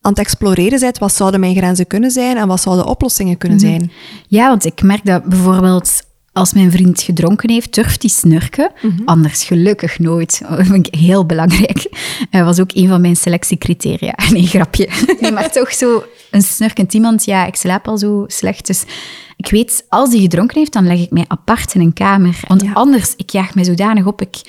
aan het exploreren bent. Wat zouden mijn grenzen kunnen zijn en wat zouden oplossingen kunnen zijn? Ja, want ik merk dat bijvoorbeeld als mijn vriend gedronken heeft, durft hij snurken. Anders gelukkig nooit. Dat vind ik heel belangrijk. Dat was ook een van mijn selectiecriteria. Nee, grapje. Nee, maar toch zo een snurkend iemand. Ja, ik slaap al zo slecht. Dus ik weet, als hij gedronken heeft, dan leg ik mij apart in een kamer. Want Ja. anders, ik jaag mij zodanig op. Ik,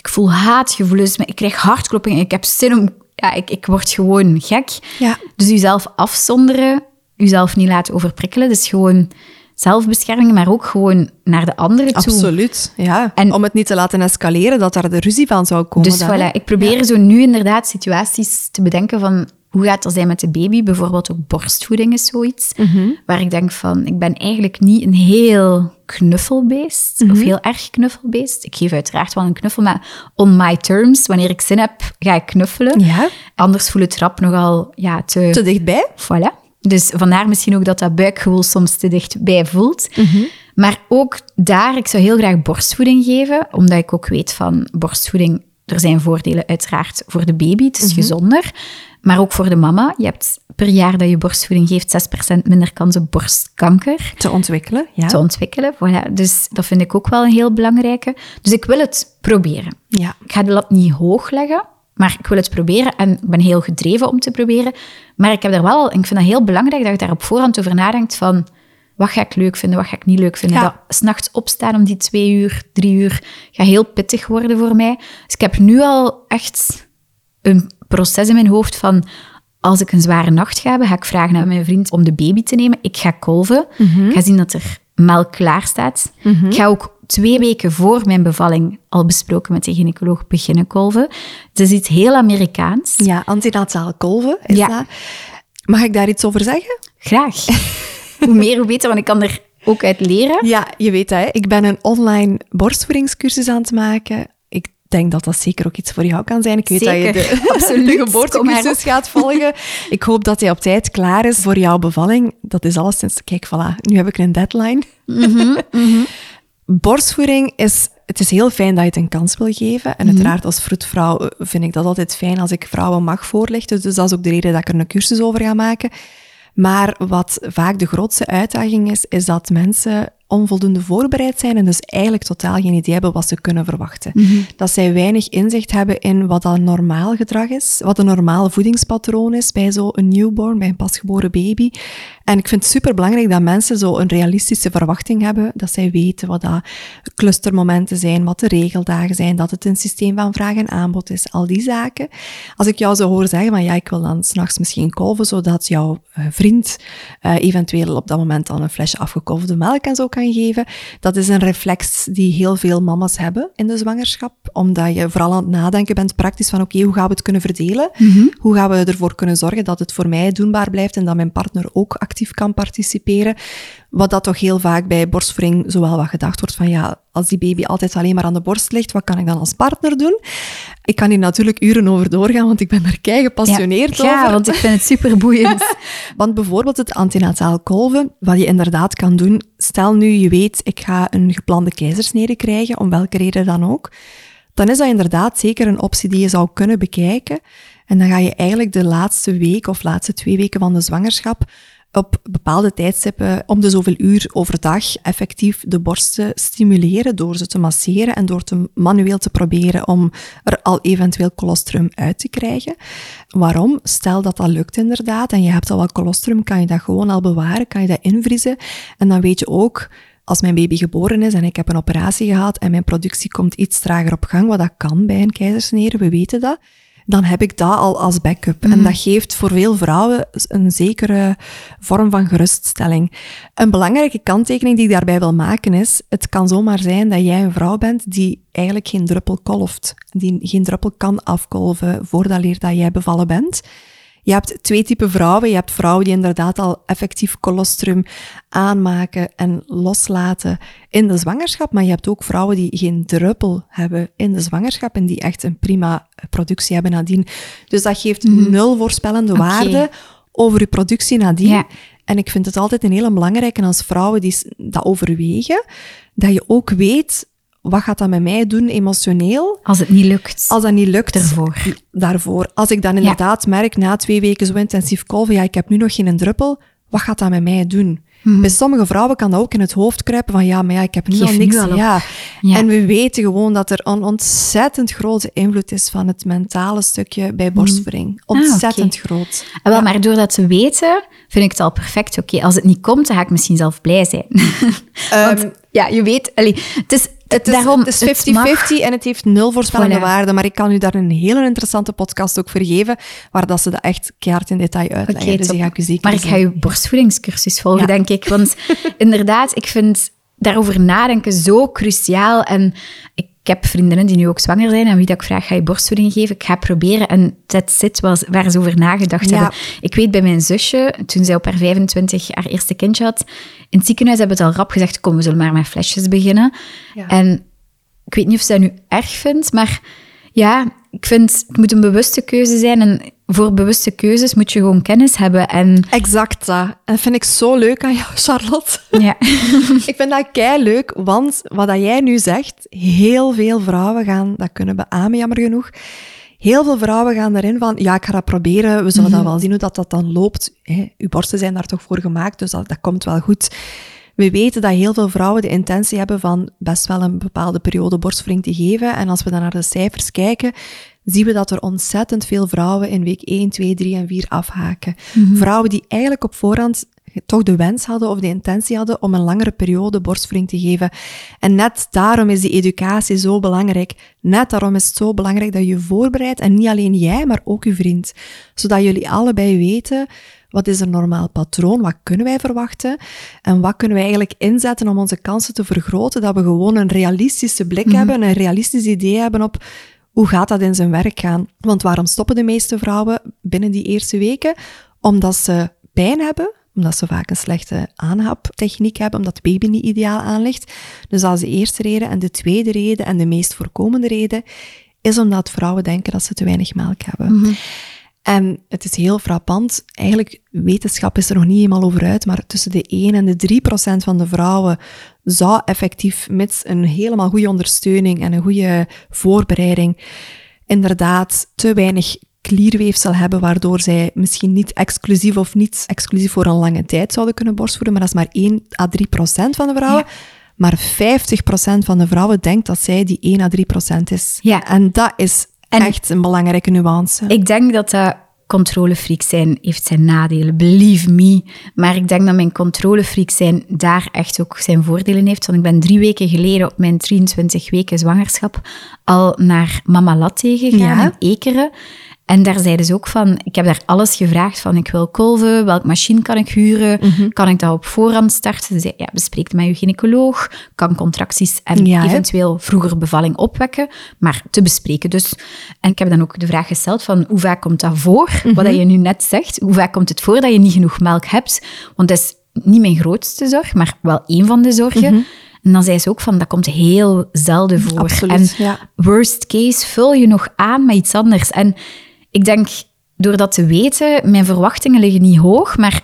ik voel haatgevoelens. Ik krijg hartkloppingen. Ik heb zin om... Ja, ik, ik word gewoon gek. Ja. Dus jezelf afzonderen, jezelf niet laten overprikkelen. Dus gewoon zelfbescherming, maar ook gewoon naar de anderen toe. Absoluut, ja. En- Om het niet te laten escaleren, dat daar de ruzie van zou komen. Dus dan, voilà, ik probeer zo nu inderdaad situaties te bedenken van hoe gaat dat zijn met de baby. Bijvoorbeeld ook borstvoeding is zoiets. Mhm. Waar ik denk van, ik ben eigenlijk niet een heel knuffelbeest. Mhm. Of heel erg knuffelbeest. Ik geef uiteraard wel een knuffel, maar on my terms. Wanneer ik zin heb, ga ik knuffelen. Ja. Anders voelt het rap nogal ja, Te dichtbij? Voilà. Dus vandaar misschien ook dat dat buikgevoel soms te dichtbij voelt. Mhm. Maar ook daar, ik zou heel graag borstvoeding geven, omdat ik ook weet van borstvoeding, er zijn voordelen uiteraard voor de baby, het is Mhm. gezonder, maar ook voor de mama. Je hebt per jaar dat je borstvoeding geeft 6% minder kans op borstkanker Te ontwikkelen, ja. te ontwikkelen. Voilà. Dus dat vind ik ook wel een heel belangrijke. Dus ik wil het proberen. Ja. Ik ga de lat niet hoog leggen, maar ik wil het proberen en ik ben heel gedreven om te proberen. Maar ik heb er wel, ik vind het heel belangrijk dat je daar op voorhand over nadenkt van wat ga ik leuk vinden, wat ga ik niet leuk vinden. Ja. Dat s'nachts opstaan om die twee uur, drie uur, gaat heel pittig worden voor mij. Dus ik heb nu al echt een proces in mijn hoofd van als ik een zware nacht ga hebben, ga ik vragen aan mijn vriend om de baby te nemen. Ik ga kolven. Ik ga zien dat er melk klaar staat. Ik ga ook twee weken voor mijn bevalling, al besproken met de gynaecoloog, beginnen kolven. Het is iets heel Amerikaans. Ja, antinataal kolven is Ja. dat. Mag ik daar iets over zeggen? Graag. hoe meer, hoe beter, want ik kan er ook uit leren. Ja, je weet dat, hè. ik ben een online borstvoedingscursus aan het maken. Ik denk dat dat zeker ook iets voor jou kan zijn. Ik weet dat je de, absoluut. de geboortecursus gaat volgen. Ik hoop dat hij op tijd klaar is voor jouw bevalling. Dat is alleszins... Kijk, voilà, nu heb ik een deadline. Mhm, Borstvoeding is... Het is heel fijn dat je het een kans wil geven. Mhm. En uiteraard als vroedvrouw eh, vind ik dat altijd fijn als ik vrouwen mag voorlichten. Dus dat is ook de reden dat ik er een cursus over ga maken. Maar wat vaak de grootste uitdaging is, is dat mensen onvoldoende voorbereid zijn en dus eigenlijk totaal geen idee hebben wat ze kunnen verwachten. Dat zij weinig inzicht hebben in wat dat normaal gedrag is, wat een normaal voedingspatroon is bij zo'n newborn, bij een pasgeboren baby. En ik vind het super belangrijk dat mensen zo een realistische verwachting hebben, dat zij weten wat dat clustermomenten zijn, wat de regeldagen zijn, dat het een systeem van vraag en aanbod is, al die zaken. Als ik jou zo hoor zeggen van ja, ik wil dan s'nachts misschien kolven, zodat jouw eh, vriend eh, eventueel op dat moment dan een flesje afgekolfde melk en zo kan geven, dat is een reflex die heel veel mama's hebben in de zwangerschap, omdat je vooral aan het nadenken bent praktisch van oké, hoe gaan we het kunnen verdelen? Hoe gaan we ervoor kunnen zorgen dat het voor mij doenbaar blijft en dat mijn partner ook actief kan participeren? Wat dat toch heel vaak bij borstvoeding zowel wat gedacht wordt van ja, als die baby altijd alleen maar aan de borst ligt, wat kan ik dan als partner doen? Ik kan hier natuurlijk uren over doorgaan, want ik ben er kei gepassioneerd ja, over. Ja, want ik vind het super boeiend. Want bijvoorbeeld het antinataal kolven, wat je inderdaad kan doen, stel nu je weet, ik ga een geplande keizersnede krijgen, om welke reden dan ook, dan is dat inderdaad zeker een optie die je zou kunnen bekijken. En dan ga je eigenlijk de laatste week of laatste twee weken van de zwangerschap op bepaalde tijdstippen om de zoveel uur overdag effectief de borst te stimuleren door ze te masseren en door te manueel te proberen om er al eventueel colostrum uit te krijgen. Waarom? Stel dat dat lukt inderdaad en je hebt al wat colostrum, kan je dat gewoon al bewaren, kan je dat invriezen en dan weet je ook als mijn baby geboren is en ik heb een operatie gehad en mijn productie komt iets trager op gang, wat dat kan bij een keizersnede, we weten dat, dan heb ik dat al als backup. En dat geeft voor veel vrouwen een zekere vorm van geruststelling. Een belangrijke kanttekening die ik daarbij wil maken is, het kan zomaar zijn dat jij een vrouw bent die eigenlijk geen druppel kolft, die geen druppel kan afkolven voordat leer dat jij bevallen bent. Je hebt twee typen vrouwen. Je hebt vrouwen die inderdaad al effectief colostrum aanmaken en loslaten in de zwangerschap. Maar je hebt ook vrouwen die geen druppel hebben in de zwangerschap en die echt een prima productie hebben nadien. Dus dat geeft nul voorspellende waarde over je productie nadien. Ja. En ik vind het altijd een hele belangrijke als vrouwen die dat overwegen, dat je ook weet, wat gaat dat met mij doen emotioneel? Als het niet lukt. Als dat niet lukt, Ervoor. daarvoor. Als ik dan inderdaad merk na twee weken zo intensief kolven, ja, ik heb nu nog geen druppel, wat gaat dat met mij doen? Mhm. Bij sommige vrouwen kan dat ook in het hoofd kruipen van ja, maar ja, ik heb nu Geef al nu niks. al ja. Ja. En we weten gewoon dat er een ontzettend grote invloed is van het mentale stukje bij borstvoeding. Ontzettend Mhm. Ah, oké. groot. Ah, wel, Maar door dat te weten, vind ik het al perfect. Oké, als het niet komt, dan ga ik misschien zelf blij zijn. Want, ja, je weet, allee, het is, Het is, daarom, het is 50-50 mag- en het heeft nul voorspellende Voilà. waarde. Maar ik kan u daar een hele interessante podcast ook voor geven, waar dat ze dat echt keihard in detail uitleggen. Dus die ga ik u zeker Maar ik ga je borstvoedingscursus volgen, Ja. denk ik. Want inderdaad, ik vind daarover nadenken zo cruciaal. En ik heb vriendinnen die nu ook zwanger zijn en wie dat ik vraag, ga je borstvoeding geven? Ik ga proberen. En dat zit waar ze over nagedacht Ja. hebben. Ik weet bij mijn zusje, toen zij op haar 25 haar eerste kindje had, in het ziekenhuis hebben ze het al rap gezegd, kom, we zullen maar met flesjes beginnen. Ja. En ik weet niet of ze dat nu erg vindt, maar ja, ik vind het moet een bewuste keuze zijn. En voor bewuste keuzes moet je gewoon kennis hebben. En Exact dat. En dat vind ik zo leuk aan jou, Charlotte. ja, ik vind dat kei leuk, want wat dat jij nu zegt, heel veel vrouwen gaan dat kunnen beamen, jammer genoeg. Heel veel vrouwen gaan erin van, ja, ik ga dat proberen, we zullen dat wel zien hoe dat, dat dan loopt. Hè, uw borsten zijn daar toch voor gemaakt, dus dat, dat komt wel goed. We weten dat heel veel vrouwen de intentie hebben van best wel een bepaalde periode borstvoeding te geven. En als we dan naar de cijfers kijken, zien we dat er ontzettend veel vrouwen in week 1, 2, 3 en 4 afhaken. Mhm. Vrouwen die eigenlijk op voorhand toch de wens hadden of de intentie hadden om een langere periode borstvoeding te geven. En net daarom is die educatie zo belangrijk. Net daarom is het zo belangrijk dat je je voorbereidt en niet alleen jij, maar ook je vriend. Zodat jullie allebei weten wat is een normaal patroon, wat kunnen wij verwachten en wat kunnen wij eigenlijk inzetten om onze kansen te vergroten, dat we gewoon een realistische blik hebben, een realistisch idee hebben op hoe gaat dat in zijn werk gaan. Want waarom stoppen de meeste vrouwen binnen die eerste weken? Omdat ze pijn hebben, omdat ze vaak een slechte aanhaptechniek hebben, omdat de baby niet ideaal aanligt. Dus dat is de eerste reden. En de tweede reden, en de meest voorkomende reden, is omdat vrouwen denken dat ze te weinig melk hebben. En het is heel frappant. Eigenlijk, wetenschap is er nog niet helemaal over uit, maar tussen de 1 en de 3 procent van de vrouwen zou effectief, met een helemaal goede ondersteuning en een goede voorbereiding, inderdaad te weinig klierweefsel hebben, waardoor zij misschien niet exclusief of niet exclusief voor een lange tijd zouden kunnen borstvoeden, maar dat is maar 1 à 3 procent van de vrouwen. Maar 50 procent van de vrouwen denkt dat zij die 1 à 3 procent is. Ja. En dat is En- echt een belangrijke nuance. Ik denk dat dat controlefreak zijn heeft zijn nadelen, believe me. Maar ik denk dat mijn controlefreak zijn daar echt ook zijn voordelen heeft. Want ik ben drie weken geleden op mijn 23 weken zwangerschap al naar Mama Latte gegaan Ja. in Ekeren. En daar zeiden ze ook van, ik heb daar alles gevraagd van, ik wil kolven, welk machine kan ik huren, Mhm. kan ik dat op voorhand starten? Ze zei, ja, bespreek het met je gynaecoloog, kan contracties en Ja, eventueel vroeger bevalling opwekken, maar te bespreken dus. En ik heb dan ook de vraag gesteld van, hoe vaak komt dat voor? Mhm. Wat je nu net zegt, hoe vaak komt het voor dat je niet genoeg melk hebt? Want dat is niet mijn grootste zorg, maar wel één van de zorgen. En dan zei ze ook van, dat komt heel zelden voor. Mhm. Absoluut, en ja. worst case vul je nog aan met iets anders. En ik denk, door dat te weten, mijn verwachtingen liggen niet hoog, maar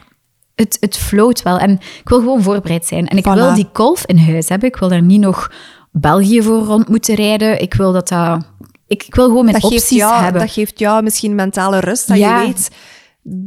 het, het float wel. En ik wil gewoon voorbereid zijn. En ik Voilà. wil die kolf in huis hebben. Ik wil daar niet nog België voor rond moeten rijden. Ik wil dat dat... Ik, ik wil gewoon mijn dat geeft, opties jou, hebben. dat geeft jou misschien mentale rust, dat Ja. je weet,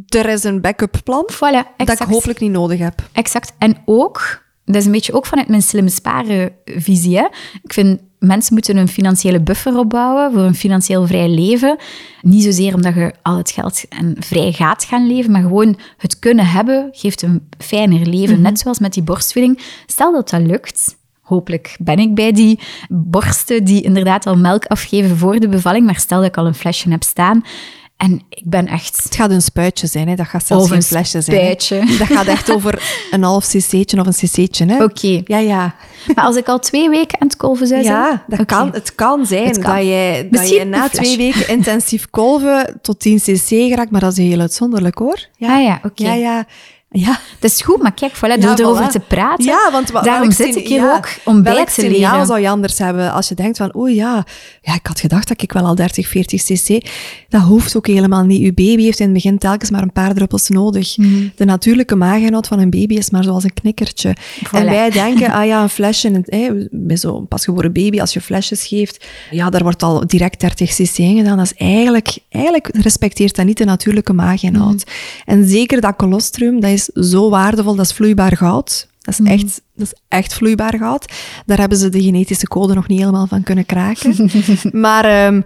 er is een backup plan Voilà, dat ik hopelijk niet nodig heb. Exact. En ook, dat is een beetje ook vanuit mijn slim sparen visie. Hè. Ik vind, mensen moeten een financiële buffer opbouwen voor een financieel vrij leven. Niet zozeer omdat je al het geld en vrij gaat gaan leven, maar gewoon het kunnen hebben geeft een fijner leven. Net zoals met die borstvoeding. Stel dat dat lukt, hopelijk ben ik bij die borsten die inderdaad al melk afgeven voor de bevalling, maar stel dat ik al een flesje heb staan en ik ben echt... Het gaat een spuitje zijn, hè. dat gaat zelfs Of geen een flesje zijn. hè. Dat gaat echt over een half cc'tje of een cc'tje. Hè. Oké. Ja, ja. Maar als ik al twee weken aan het kolven zou zijn... Ja, dat kan, het kan zijn Het kan. dat je, dat je na een twee weken intensief kolven tot 10 cc geraakt, maar dat is heel uitzonderlijk hoor. Ah ja, oké. Ja, ja. Ja, Dat is goed, maar kijk, voilà, door Ja, erover voilà. te praten, Ja, want wa- daarom zit ik hier ja, ook om bij te signaal leren. zou je anders hebben als je denkt van, oeh ja, ja, ik had gedacht dat ik wel al 30, 40 cc. Dat hoeft ook helemaal niet. Uw baby heeft in het begin telkens maar een paar druppels nodig. Mhm. De natuurlijke maaginhoud van een baby is maar zoals een knikkertje. En wij denken, ah ja, een flesje, hè, bij zo'n pasgeboren baby, als je flesjes geeft, ja, daar wordt al direct 30 cc in gedaan. Dat is eigenlijk, eigenlijk respecteert dat niet de natuurlijke maaginhoud. Mhm. En zeker dat colostrum, dat is zo waardevol, dat is vloeibaar goud. Dat is, echt, dat is echt vloeibaar goud. Daar hebben ze de genetische code nog niet helemaal van kunnen kraken. maar ehm,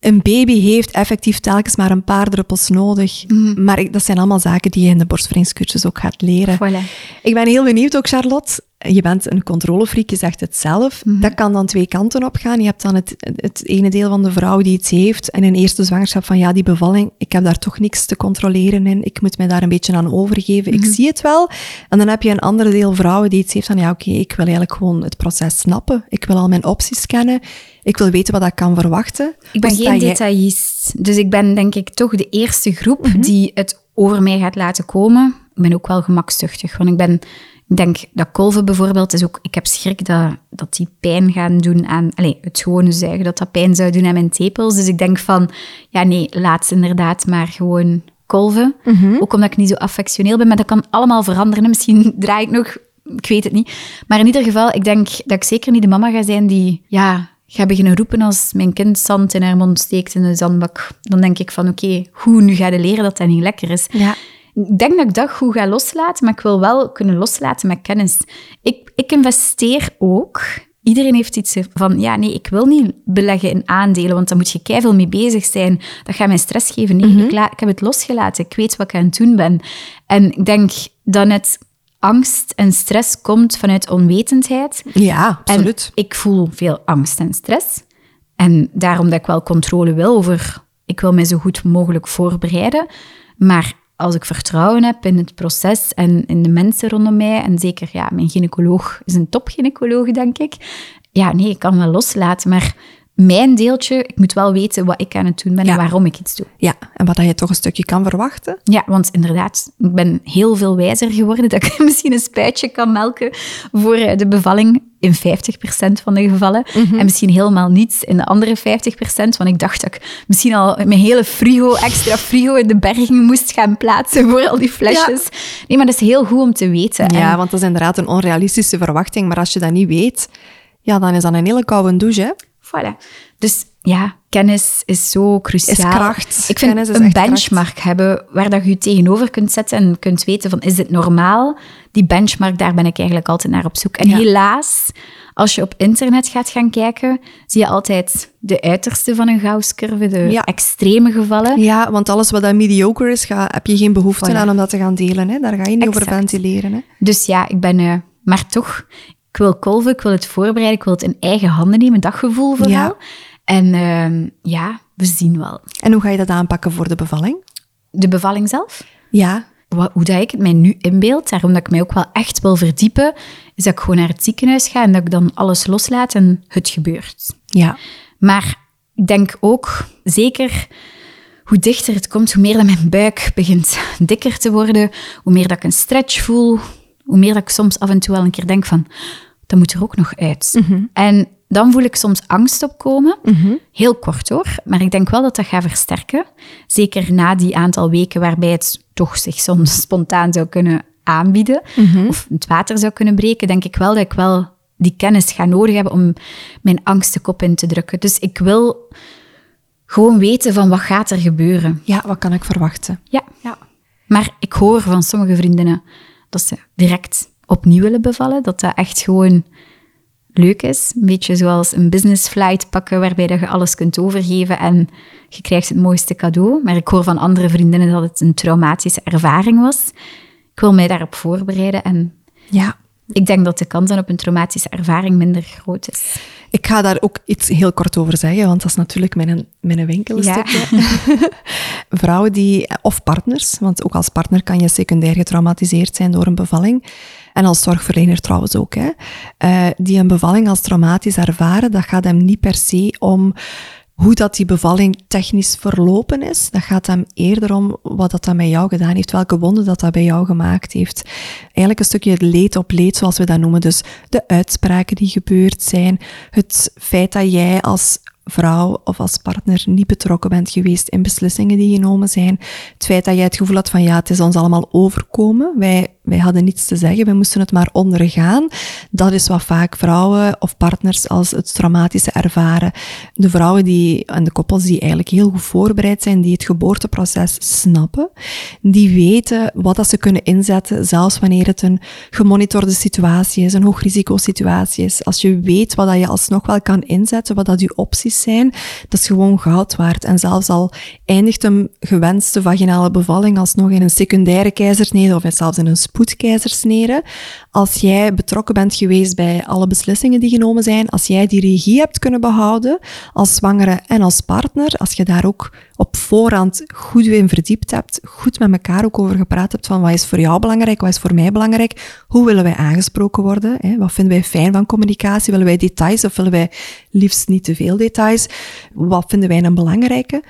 een baby heeft effectief telkens maar een paar druppels nodig. Mhm. Maar ik- dat zijn allemaal zaken die je in de borstvoedingscursus ook gaat leren. Voilà. Ik ben heel benieuwd ook, Charlotte. Je bent een controlefreak, je zegt het zelf. Mhm. Dat kan dan twee kanten op gaan. Je hebt dan het, het ene deel van de vrouw die iets heeft en een eerste zwangerschap van ja, die bevalling, ik heb daar toch niks te controleren in. Ik moet mij daar een beetje aan overgeven. Mhm. Ik zie het wel. En dan heb je een ander deel vrouwen die iets heeft van ja, oké, ik wil eigenlijk gewoon het proces snappen. Ik wil al mijn opties kennen. Ik wil weten wat ik kan verwachten. Ik ben geen jij- detailist, dus ik ben denk ik toch de eerste groep Mhm. die het over mij gaat laten komen. Ik ben ook wel gemakzuchtig, want ik ben... Ik denk dat kolven bijvoorbeeld is ook... Ik heb schrik dat, dat die pijn gaan doen aan... Allez, het gewone zuigen, dat dat pijn zou doen aan mijn tepels. Dus ik denk van... Ja, nee, laat ze inderdaad maar gewoon kolven. Mhm. Ook omdat ik niet zo affectioneel ben, maar dat kan allemaal veranderen. Misschien draai ik nog... Ik weet het niet. Maar in ieder geval, ik denk dat ik zeker niet de mama ga zijn die... Ja, ga beginnen roepen als mijn kind zand in haar mond steekt in de zandbak. Dan denk ik van, oké, hoe nu ga je leren dat dat niet lekker is? Ja. Ik denk dat ik dat goed ga loslaten, maar ik wil wel kunnen loslaten met kennis. Ik, ik investeer ook Iedereen heeft iets van, ja, nee, ik wil niet beleggen in aandelen, want dan moet je keihard mee bezig zijn. Dat gaat mij stress geven. Nee, ik, ik heb het losgelaten. Ik weet wat ik aan het doen ben. En ik denk dat het angst en stress komt vanuit onwetendheid. Ja, absoluut. En ik voel veel angst en stress. En daarom dat ik wel controle wil over... Ik wil mij zo goed mogelijk voorbereiden. Maar als ik vertrouwen heb in het proces en in de mensen rondom mij, en zeker ja, mijn gynaecoloog is een topgynaecoloog, denk ik. Ja, nee, ik kan wel loslaten, maar mijn deeltje, ik moet wel weten wat ik aan het doen ben en waarom ik iets doe. Ja, en wat je toch een stukje kan verwachten. Ja, want inderdaad, ik ben heel veel wijzer geworden dat ik misschien een spuitje kan melken voor eh, de bevalling in 50% van de gevallen. Mhm. En misschien helemaal niets in de andere 50%. Want ik dacht dat ik misschien al mijn hele frigo, extra frigo in de berging moest gaan plaatsen voor al die flesjes. Nee, maar dat is heel goed om te weten. Ja, want dat is inderdaad een onrealistische verwachting. Maar als je dat niet weet, ja, dan is dat een hele koude douche. Hè? Voilà. Dus ja, kennis is zo cruciaal. Is kracht. Ik vind een benchmark hebben waar dat je je tegenover kunt zetten en kunt weten van, is dit normaal? Die benchmark, daar ben ik eigenlijk altijd naar op zoek. En helaas, als je op internet gaat gaan kijken, zie je altijd de uiterste van een Gauss-curve, de extreme gevallen. Ja, want alles wat dat mediocre is, ga, heb je geen behoefte aan om dat te gaan delen. Hè? Daar ga je niet over ventileren. Hè? Dus ja, ik ben... Uh, maar toch, ik wil kolven, ik wil het voorbereiden, ik wil het in eigen handen nemen, dat gevoel vooral. Ja. En uh, ja, we zien wel. En hoe ga je dat aanpakken voor de bevalling? De bevalling zelf? Ja. Wat, hoe dat ik het mij nu inbeeld, daarom dat ik mij ook wel echt wil verdiepen, is dat ik gewoon naar het ziekenhuis ga en dat ik dan alles loslaat en het gebeurt. Ja. Maar ik denk ook, zeker hoe dichter het komt, hoe meer dat mijn buik begint dikker te worden, hoe meer dat ik een stretch voel, hoe meer dat ik soms af en toe wel een keer denk van, dat moet er ook nog uit. Mhm. En dan voel ik soms angst opkomen. Mm Heel kort hoor, maar ik denk wel dat dat gaat versterken. Zeker na die aantal weken waarbij het toch zich soms spontaan zou kunnen aanbieden mhm. of het water zou kunnen breken, denk ik wel dat ik wel die kennis ga nodig hebben om mijn angst de kop in te drukken. Dus ik wil gewoon weten van wat gaat er gebeuren. Ja, wat kan ik verwachten? Ja. ja. Maar ik hoor van sommige vriendinnen dat ze direct opnieuw willen bevallen, dat dat echt gewoon leuk is. Een beetje zoals een business flight pakken, waarbij dat je alles kunt overgeven en je krijgt het mooiste cadeau. Maar ik hoor van andere vriendinnen dat het een traumatische ervaring was. Ik wil mij daarop voorbereiden en ja, ik denk dat de kans dan op een traumatische ervaring minder groot is. Ik ga daar ook iets heel kort over zeggen, want dat is natuurlijk mijn, mijn winkelstukje. Ja. Vrouwen die, of partners, want ook als partner kan je secundair getraumatiseerd zijn door een bevalling. En als zorgverlener trouwens ook. Hè. Uh, die een bevalling als traumatisch ervaren, dat gaat hem niet per se om hoe dat die bevalling technisch verlopen is. Dat gaat hem eerder om wat dat, dat met jou gedaan heeft, welke wonden dat dat bij jou gemaakt heeft. Eigenlijk een stukje leed op leed, zoals we dat noemen. Dus de uitspraken die gebeurd zijn, het feit dat jij als vrouw of als partner niet betrokken bent geweest in beslissingen die genomen zijn. Het feit dat jij het gevoel had van ja, het is ons allemaal overkomen. Wij, wij hadden niets te zeggen, wij moesten het maar ondergaan. Dat is wat vaak vrouwen of partners als het traumatische ervaren. De vrouwen die, en de koppels die eigenlijk heel goed voorbereid zijn, die het geboorteproces snappen, die weten wat dat ze kunnen inzetten, zelfs wanneer het een gemonitorde situatie is, een hoogrisicosituatie is. Als je weet wat dat je alsnog wel kan inzetten, wat dat je opties zijn, dat is gewoon goud waard. En zelfs al eindigt een gewenste vaginale bevalling alsnog in een secundaire keizersnede of zelfs in een spoedkeizersnede, als jij betrokken bent geweest bij alle beslissingen die genomen zijn, als jij die regie hebt kunnen behouden als zwangere en als partner, als je daar ook op voorhand goed in verdiept hebt, goed met elkaar ook over gepraat hebt van wat is voor jou belangrijk, wat is voor mij belangrijk, hoe willen wij aangesproken worden, hè? wat vinden wij fijn van communicatie, willen wij details of willen wij liefst niet te veel details, wat vinden wij een belangrijke.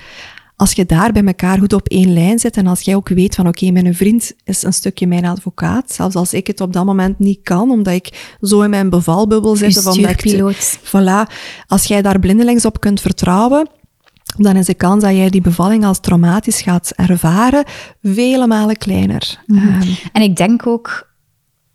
Als je daar bij elkaar goed op één lijn zit en als jij ook weet van oké, mijn vriend is een stukje mijn advocaat, zelfs als ik het op dat moment niet kan, omdat ik zo in mijn bevalbubbel zit. Of omdat ik, voilà, als jij daar blindelings op kunt vertrouwen, dan is de kans dat jij die bevalling als traumatisch gaat ervaren vele malen kleiner. Mhm. Ehm, en ik denk ook,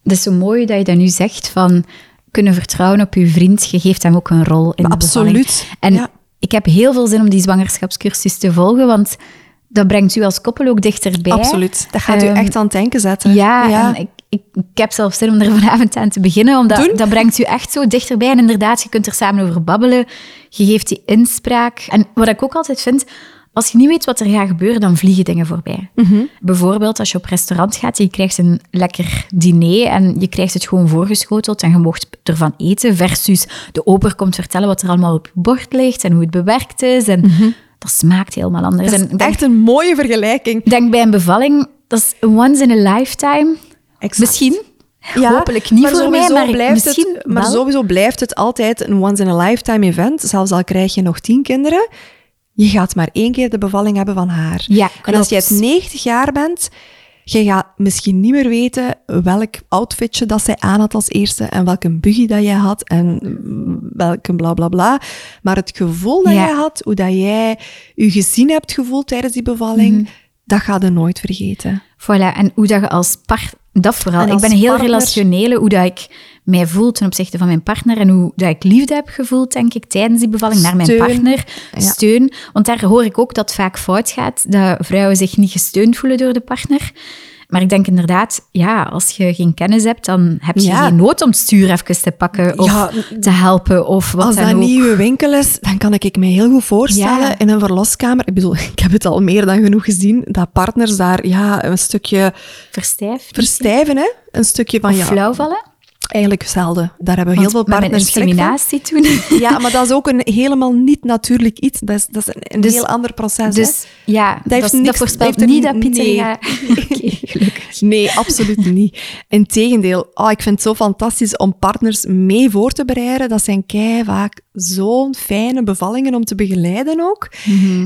het is zo mooi dat je dat nu zegt, van kunnen vertrouwen op je vriend, je geeft hem ook een rol in de Absoluut. En ik heb heel veel zin om die zwangerschapscursus te volgen, want dat brengt u als koppel ook dichterbij. Absoluut. Dat gaat u Ehm, echt aan het denken zetten. Ja, en ik, ik, ik heb zelfs zin om er vanavond aan te beginnen, omdat Doen? dat brengt u echt zo dichterbij. En inderdaad, je kunt er samen over babbelen. Je geeft die inspraak. En wat ik ook altijd vind, als je niet weet wat er gaat gebeuren, dan vliegen dingen voorbij. Mhm. Bijvoorbeeld als je op restaurant gaat, je krijgt een lekker diner en je krijgt het gewoon voorgeschoteld en je mocht ervan eten, versus de ober komt vertellen wat er allemaal op je bord ligt en hoe het bewerkt is. En dat smaakt helemaal anders. Mhm. Dat is denk, echt een mooie vergelijking. denk bij een bevalling, dat is een once in a lifetime. Exact. Misschien. Ja, Hopelijk niet maar voor mij, sowieso maar blijft misschien het, Maar wel. sowieso blijft het altijd een once-in-a-lifetime event. Zelfs al krijg je nog tien kinderen, je gaat maar één keer de bevalling hebben van haar. Ja, en als jij klopt. het 90 jaar bent, je gaat misschien niet meer weten welk outfitje dat zij aan had als eerste en welke buggy dat jij had en welke bla bla bla. Maar het gevoel dat Ja. jij had, hoe dat jij je gezien hebt gevoeld tijdens die bevalling, Mhm. dat ga je nooit vergeten. Voilà, en hoe dat je als partner... Dat vooral. Ik ben heel partner- relationele, hoe dat ik mij voel ten opzichte van mijn partner en hoe dat ik liefde heb gevoeld, denk ik, tijdens die bevalling naar mijn partner. Ja. Steun. Want daar hoor ik ook dat vaak fout gaat, dat vrouwen zich niet gesteund voelen door de partner. Maar ik denk inderdaad, ja, als je geen kennis hebt, dan heb je Ja. geen nood om het stuur even te pakken of Ja, te helpen of wat Als dan dat ook. niet uw winkel is, dan kan ik me heel goed voorstellen Ja. in een verloskamer. Ik bedoel, ik heb het al meer dan genoeg gezien, dat partners daar ja, een stukje Verstijf. verstijven. Hè? Een stukje van, Of ja, flauw vallen. Eigenlijk zelden. Daar hebben heel Want veel partners inseminatie toen. Ja, maar dat is ook een helemaal niet natuurlijk iets. Dat is, dat is een, Dus- heel ander proces. Dus ja, dat, heeft dat, niks- voorspelt heeft niet dat Pieter nee. gelukkig. Nee, absoluut niet. Integendeel, oh, ik vind het zo fantastisch om partners mee voor te bereiden. Dat zijn kei vaak zo'n fijne bevallingen om te begeleiden ook.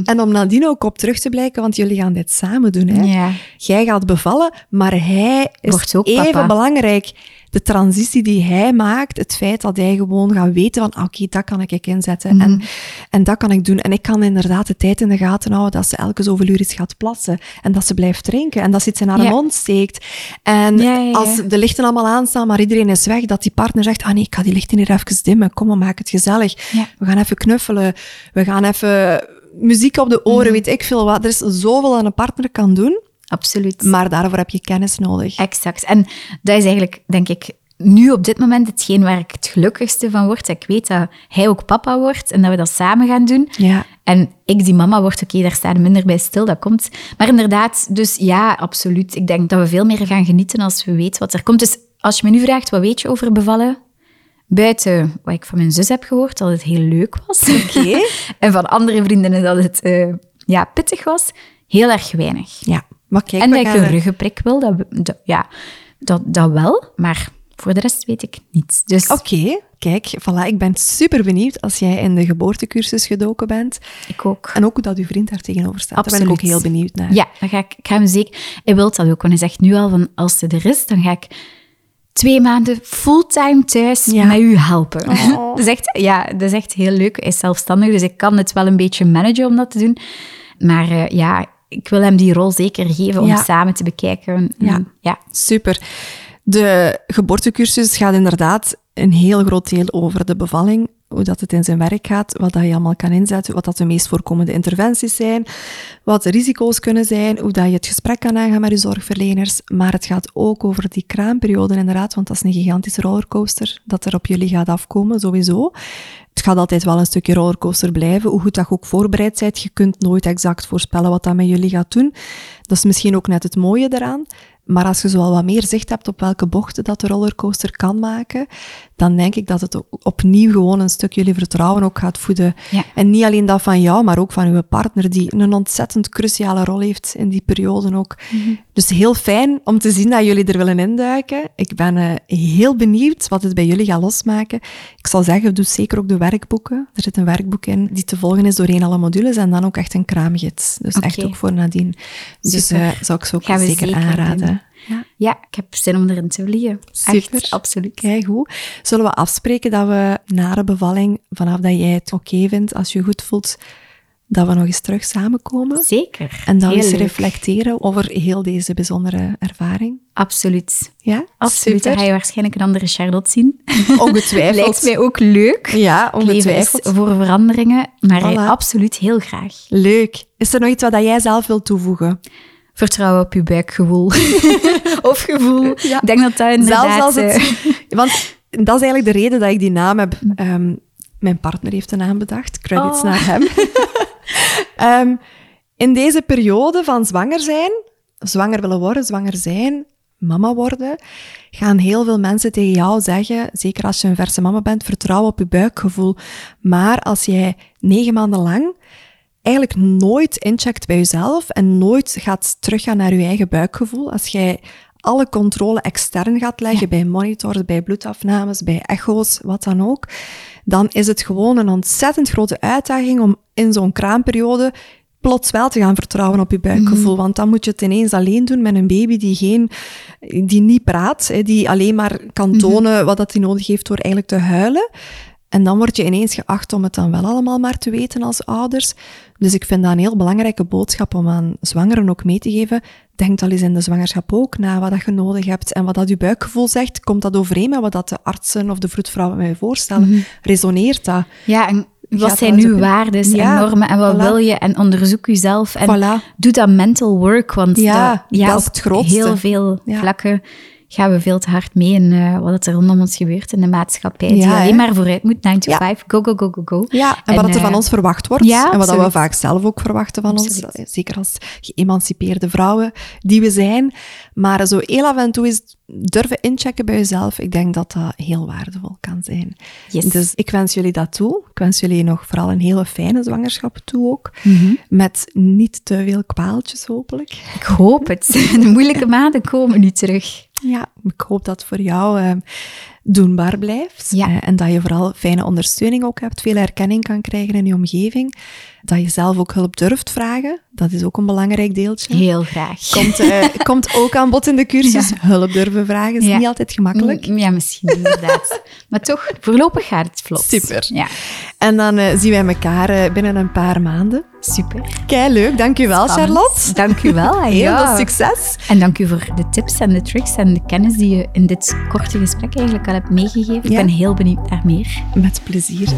En om nadien ook op terug te blijken, want jullie gaan dit samen doen. Hè? Ja. Jij gaat bevallen, maar hij is Wordt ook even papa. belangrijk. De transitie die hij maakt, het feit dat hij gewoon gaat weten van, ah, oké, dat kan ik inzetten Mhm. en, en dat kan ik doen. En ik kan inderdaad de tijd in de gaten houden dat ze elke zoveel uur eens gaat plassen en dat ze blijft drinken en dat ze iets in haar Ja. mond steekt. En Ja, ja, ja. als de lichten allemaal aanstaan, maar iedereen is weg, dat die partner zegt, ah nee, ik ga die lichten hier even dimmen, kom, maar maak het gezellig. We gaan even knuffelen, we gaan even muziek op de oren, Mhm. weet ik veel wat. Er is zoveel dat een partner kan doen. Absoluut. Maar daarvoor heb je kennis nodig. Exact. En dat is eigenlijk, denk ik, nu op dit moment hetgeen waar ik het gelukkigste van word. Ik weet dat hij ook papa wordt en dat we dat samen gaan doen. Ja. En ik die mama word, oké, daar staan minder bij stil, dat komt. Maar inderdaad, dus ja, absoluut. Ik denk dat we veel meer gaan genieten als we weten wat er komt. Dus als je me nu vraagt, wat weet je over bevallen? Buiten wat ik van mijn zus heb gehoord, dat het heel leuk was. Oké. en van andere vriendinnen dat het eh, ja, pittig was, heel erg weinig. Ja. Maar kijk, en dat ik een ruggenprik wil, dat, dat- ja, dat, dat wel. Maar voor de rest weet ik niets. Dus Oké, kijk, voilà, ik ben super benieuwd als jij in de geboortecursus gedoken bent. ik ook. En ook dat uw vriend daar tegenover staat. Daar ben ik ook Absoluut. heel benieuwd naar. Ja, dan ga ik, ik ga hem zeker... Hij wil dat ook, want hij zegt nu al van, als ze er is, dan ga ik twee maanden fulltime thuis Ja. met u helpen. Oh. dat, is echt, ja, dat is echt heel leuk. Hij is zelfstandig, dus ik kan het wel een beetje managen om dat te doen. Maar eh, ja, ik wil hem die rol zeker geven om Ja. samen te bekijken. Ja. En, ja. Super. De geboortecursus gaat inderdaad een heel groot deel over de bevalling, hoe dat het in zijn werk gaat, wat dat je allemaal kan inzetten, wat dat de meest voorkomende interventies zijn, wat de risico's kunnen zijn, hoe dat je het gesprek kan aangaan met je zorgverleners. Maar het gaat ook over die kraamperiode inderdaad, want dat is een gigantische rollercoaster dat er op jullie gaat afkomen, sowieso. Het gaat altijd wel een stukje rollercoaster blijven, hoe goed dat je ook voorbereid bent. Je kunt nooit exact voorspellen wat dat met jullie gaat doen. Dat is misschien ook net het mooie eraan. Maar als je zo al wat meer zicht hebt op welke bochten dat de rollercoaster kan maken, dan denk ik dat het opnieuw gewoon een stuk jullie vertrouwen ook gaat voeden. Ja. En niet alleen dat van jou, maar ook van uw partner, die een ontzettend cruciale rol heeft in die periode ook. Dus heel fijn om te zien dat jullie er willen induiken. Ik ben eh, heel benieuwd wat het bij jullie gaat losmaken. Ik zal zeggen, doe zeker ook de werkboeken. Er zit een werkboek in die te volgen is doorheen alle modules en dan ook echt een kraamgids. Dus echt ook voor nadien. Dus eh, zou ik ze ook zeker, zeker aanraden. doen. Ja. ja, ik heb zin om erin te vliegen. Super. Echt, absoluut. Kijk hoe. Zullen we afspreken dat we na de bevalling, vanaf dat jij het oké vindt, als je je goed voelt, dat we nog eens terug samenkomen. Zeker. En dan eens leuk. reflecteren over heel deze bijzondere ervaring. Absoluut. Ja, Absoluut. Dan super. ga je waarschijnlijk een andere Charlotte zien. Ongetwijfeld. Lijkt mij ook leuk. Ja, ongetwijfeld. voor veranderingen, maar Voilà. absoluut heel graag. Leuk. Is er nog iets wat jij zelf wilt toevoegen? Vertrouwen op je buikgevoel. of gevoel. Ja. Ik denk dat dat inderdaad... Zelfs als eh, het... Want dat is eigenlijk de reden dat ik die naam heb. Ehm, mijn partner heeft de naam bedacht. Credits Oh. naar hem. Ehm, in deze periode van zwanger zijn, zwanger willen worden, zwanger zijn, mama worden, gaan heel veel mensen tegen jou zeggen, zeker als je een verse mama bent, vertrouw op je buikgevoel. Maar als jij negen maanden lang eigenlijk nooit incheckt bij jezelf en nooit gaat teruggaan naar je eigen buikgevoel, als jij alle controle extern gaat leggen bij monitors, bij bloedafnames, bij echo's, wat dan ook, dan is het gewoon een ontzettend grote uitdaging om in zo'n kraamperiode plots wel te gaan vertrouwen op je buikgevoel. Want dan moet je het ineens alleen doen met een baby die, geen, die niet praat, die alleen maar kan tonen wat dat hij nodig heeft door eigenlijk te huilen. En dan word je ineens geacht om het dan wel allemaal maar te weten als ouders. Dus ik vind dat een heel belangrijke boodschap om aan zwangeren ook mee te geven. Denk al eens in de zwangerschap ook na wat dat je nodig hebt. En wat dat je buikgevoel zegt, komt dat overeen met wat dat de artsen of de vroedvrouwen mij voorstellen? Resoneert dat? Ja, en wat Gaat zijn uw waarden Ja, en normen en wat voilà. wil je? En onderzoek jezelf en Voilà. doe dat mental work, want Ja, dat, ja, dat is het grootste. heel veel Ja. vlakken gaan we veel te hard mee in eh, wat er rondom ons gebeurt in de maatschappij. die Ja, alleen hè? maar vooruit moet, 9 to Ja. 5, go, go, go, go, go. Ja, en, wat er van eh, ons verwacht wordt. ja, en wat we vaak zelf ook verwachten van Absoluut. ons. Zeker als geëmancipeerde vrouwen die we zijn. Maar zo heel af en toe is durven inchecken bij jezelf. Ik denk dat dat heel waardevol kan zijn. Yes. Dus ik wens jullie dat toe. Ik wens jullie nog vooral een hele fijne zwangerschap toe ook. Mhm. Met niet te veel kwaaltjes hopelijk. Ik hoop het. De moeilijke maanden komen nu terug. Ja, ik hoop dat voor jou eh, doenbaar blijft. Ja. Eh, en dat je vooral fijne ondersteuning ook hebt, veel erkenning kan krijgen in je omgeving. Dat je zelf ook hulp durft vragen. Dat is ook een belangrijk deeltje. Heel graag. Komt, eh, komt ook aan bod in de cursus. Hulp durven vragen is Ja. niet altijd gemakkelijk. Mm, Ja, misschien inderdaad. maar toch, voorlopig gaat het vlot. Super. Ja, En dan eh, zien wij elkaar binnen een paar maanden. super. Kei leuk, dankjewel Spannend. Charlotte. Dank u wel. Heel veel succes. En dank u voor de tips en de tricks en de kennis die je in dit korte gesprek eigenlijk al hebt meegegeven. Ik ben heel benieuwd naar meer. Met plezier.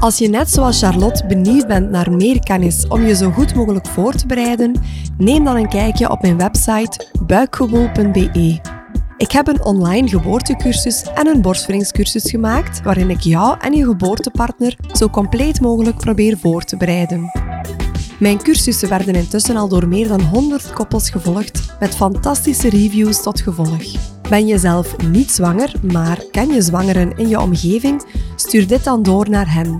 Als je net zoals Charlotte benieuwd bent naar meer kennis om je zo goed mogelijk voor te bereiden, neem dan een kijkje op mijn website buikgewoel.be. Ik heb een online geboortecursus en een borstvoedingscursus gemaakt waarin ik jou en je geboortepartner zo compleet mogelijk probeer voor te bereiden. Mijn cursussen werden intussen al door meer dan 100 koppels gevolgd, met fantastische reviews tot gevolg. Ben je zelf niet zwanger, maar ken je zwangeren in je omgeving? Stuur dit dan door naar hen.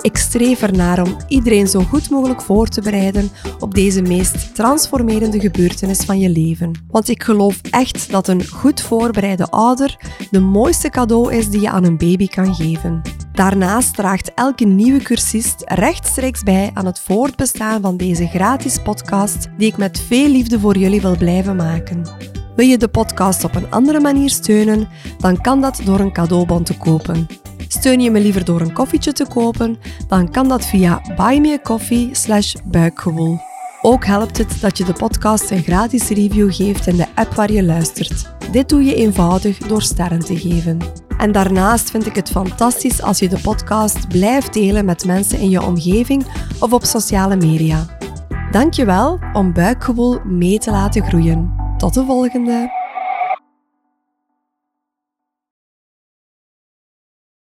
Ik streef ernaar om iedereen zo goed mogelijk voor te bereiden op deze meest transformerende gebeurtenis van je leven. Want ik geloof echt dat een goed voorbereide ouder de mooiste cadeau is die je aan een baby kan geven. Daarnaast draagt elke nieuwe cursist rechtstreeks bij aan het voortbestaan van deze gratis podcast die ik met veel liefde voor jullie wil blijven maken. Wil je de podcast op een andere manier steunen, dan kan dat door een cadeaubon te kopen. Steun je me liever door een koffietje te kopen, dan kan dat via buymeacoffee slash. Ook helpt het dat je de podcast een gratis review geeft in de app waar je luistert. Dit doe je eenvoudig door sterren te geven. En daarnaast vind ik het fantastisch als je de podcast blijft delen met mensen in je omgeving of op sociale media. Dankjewel om buikgewoel mee te laten groeien. Tot de volgende!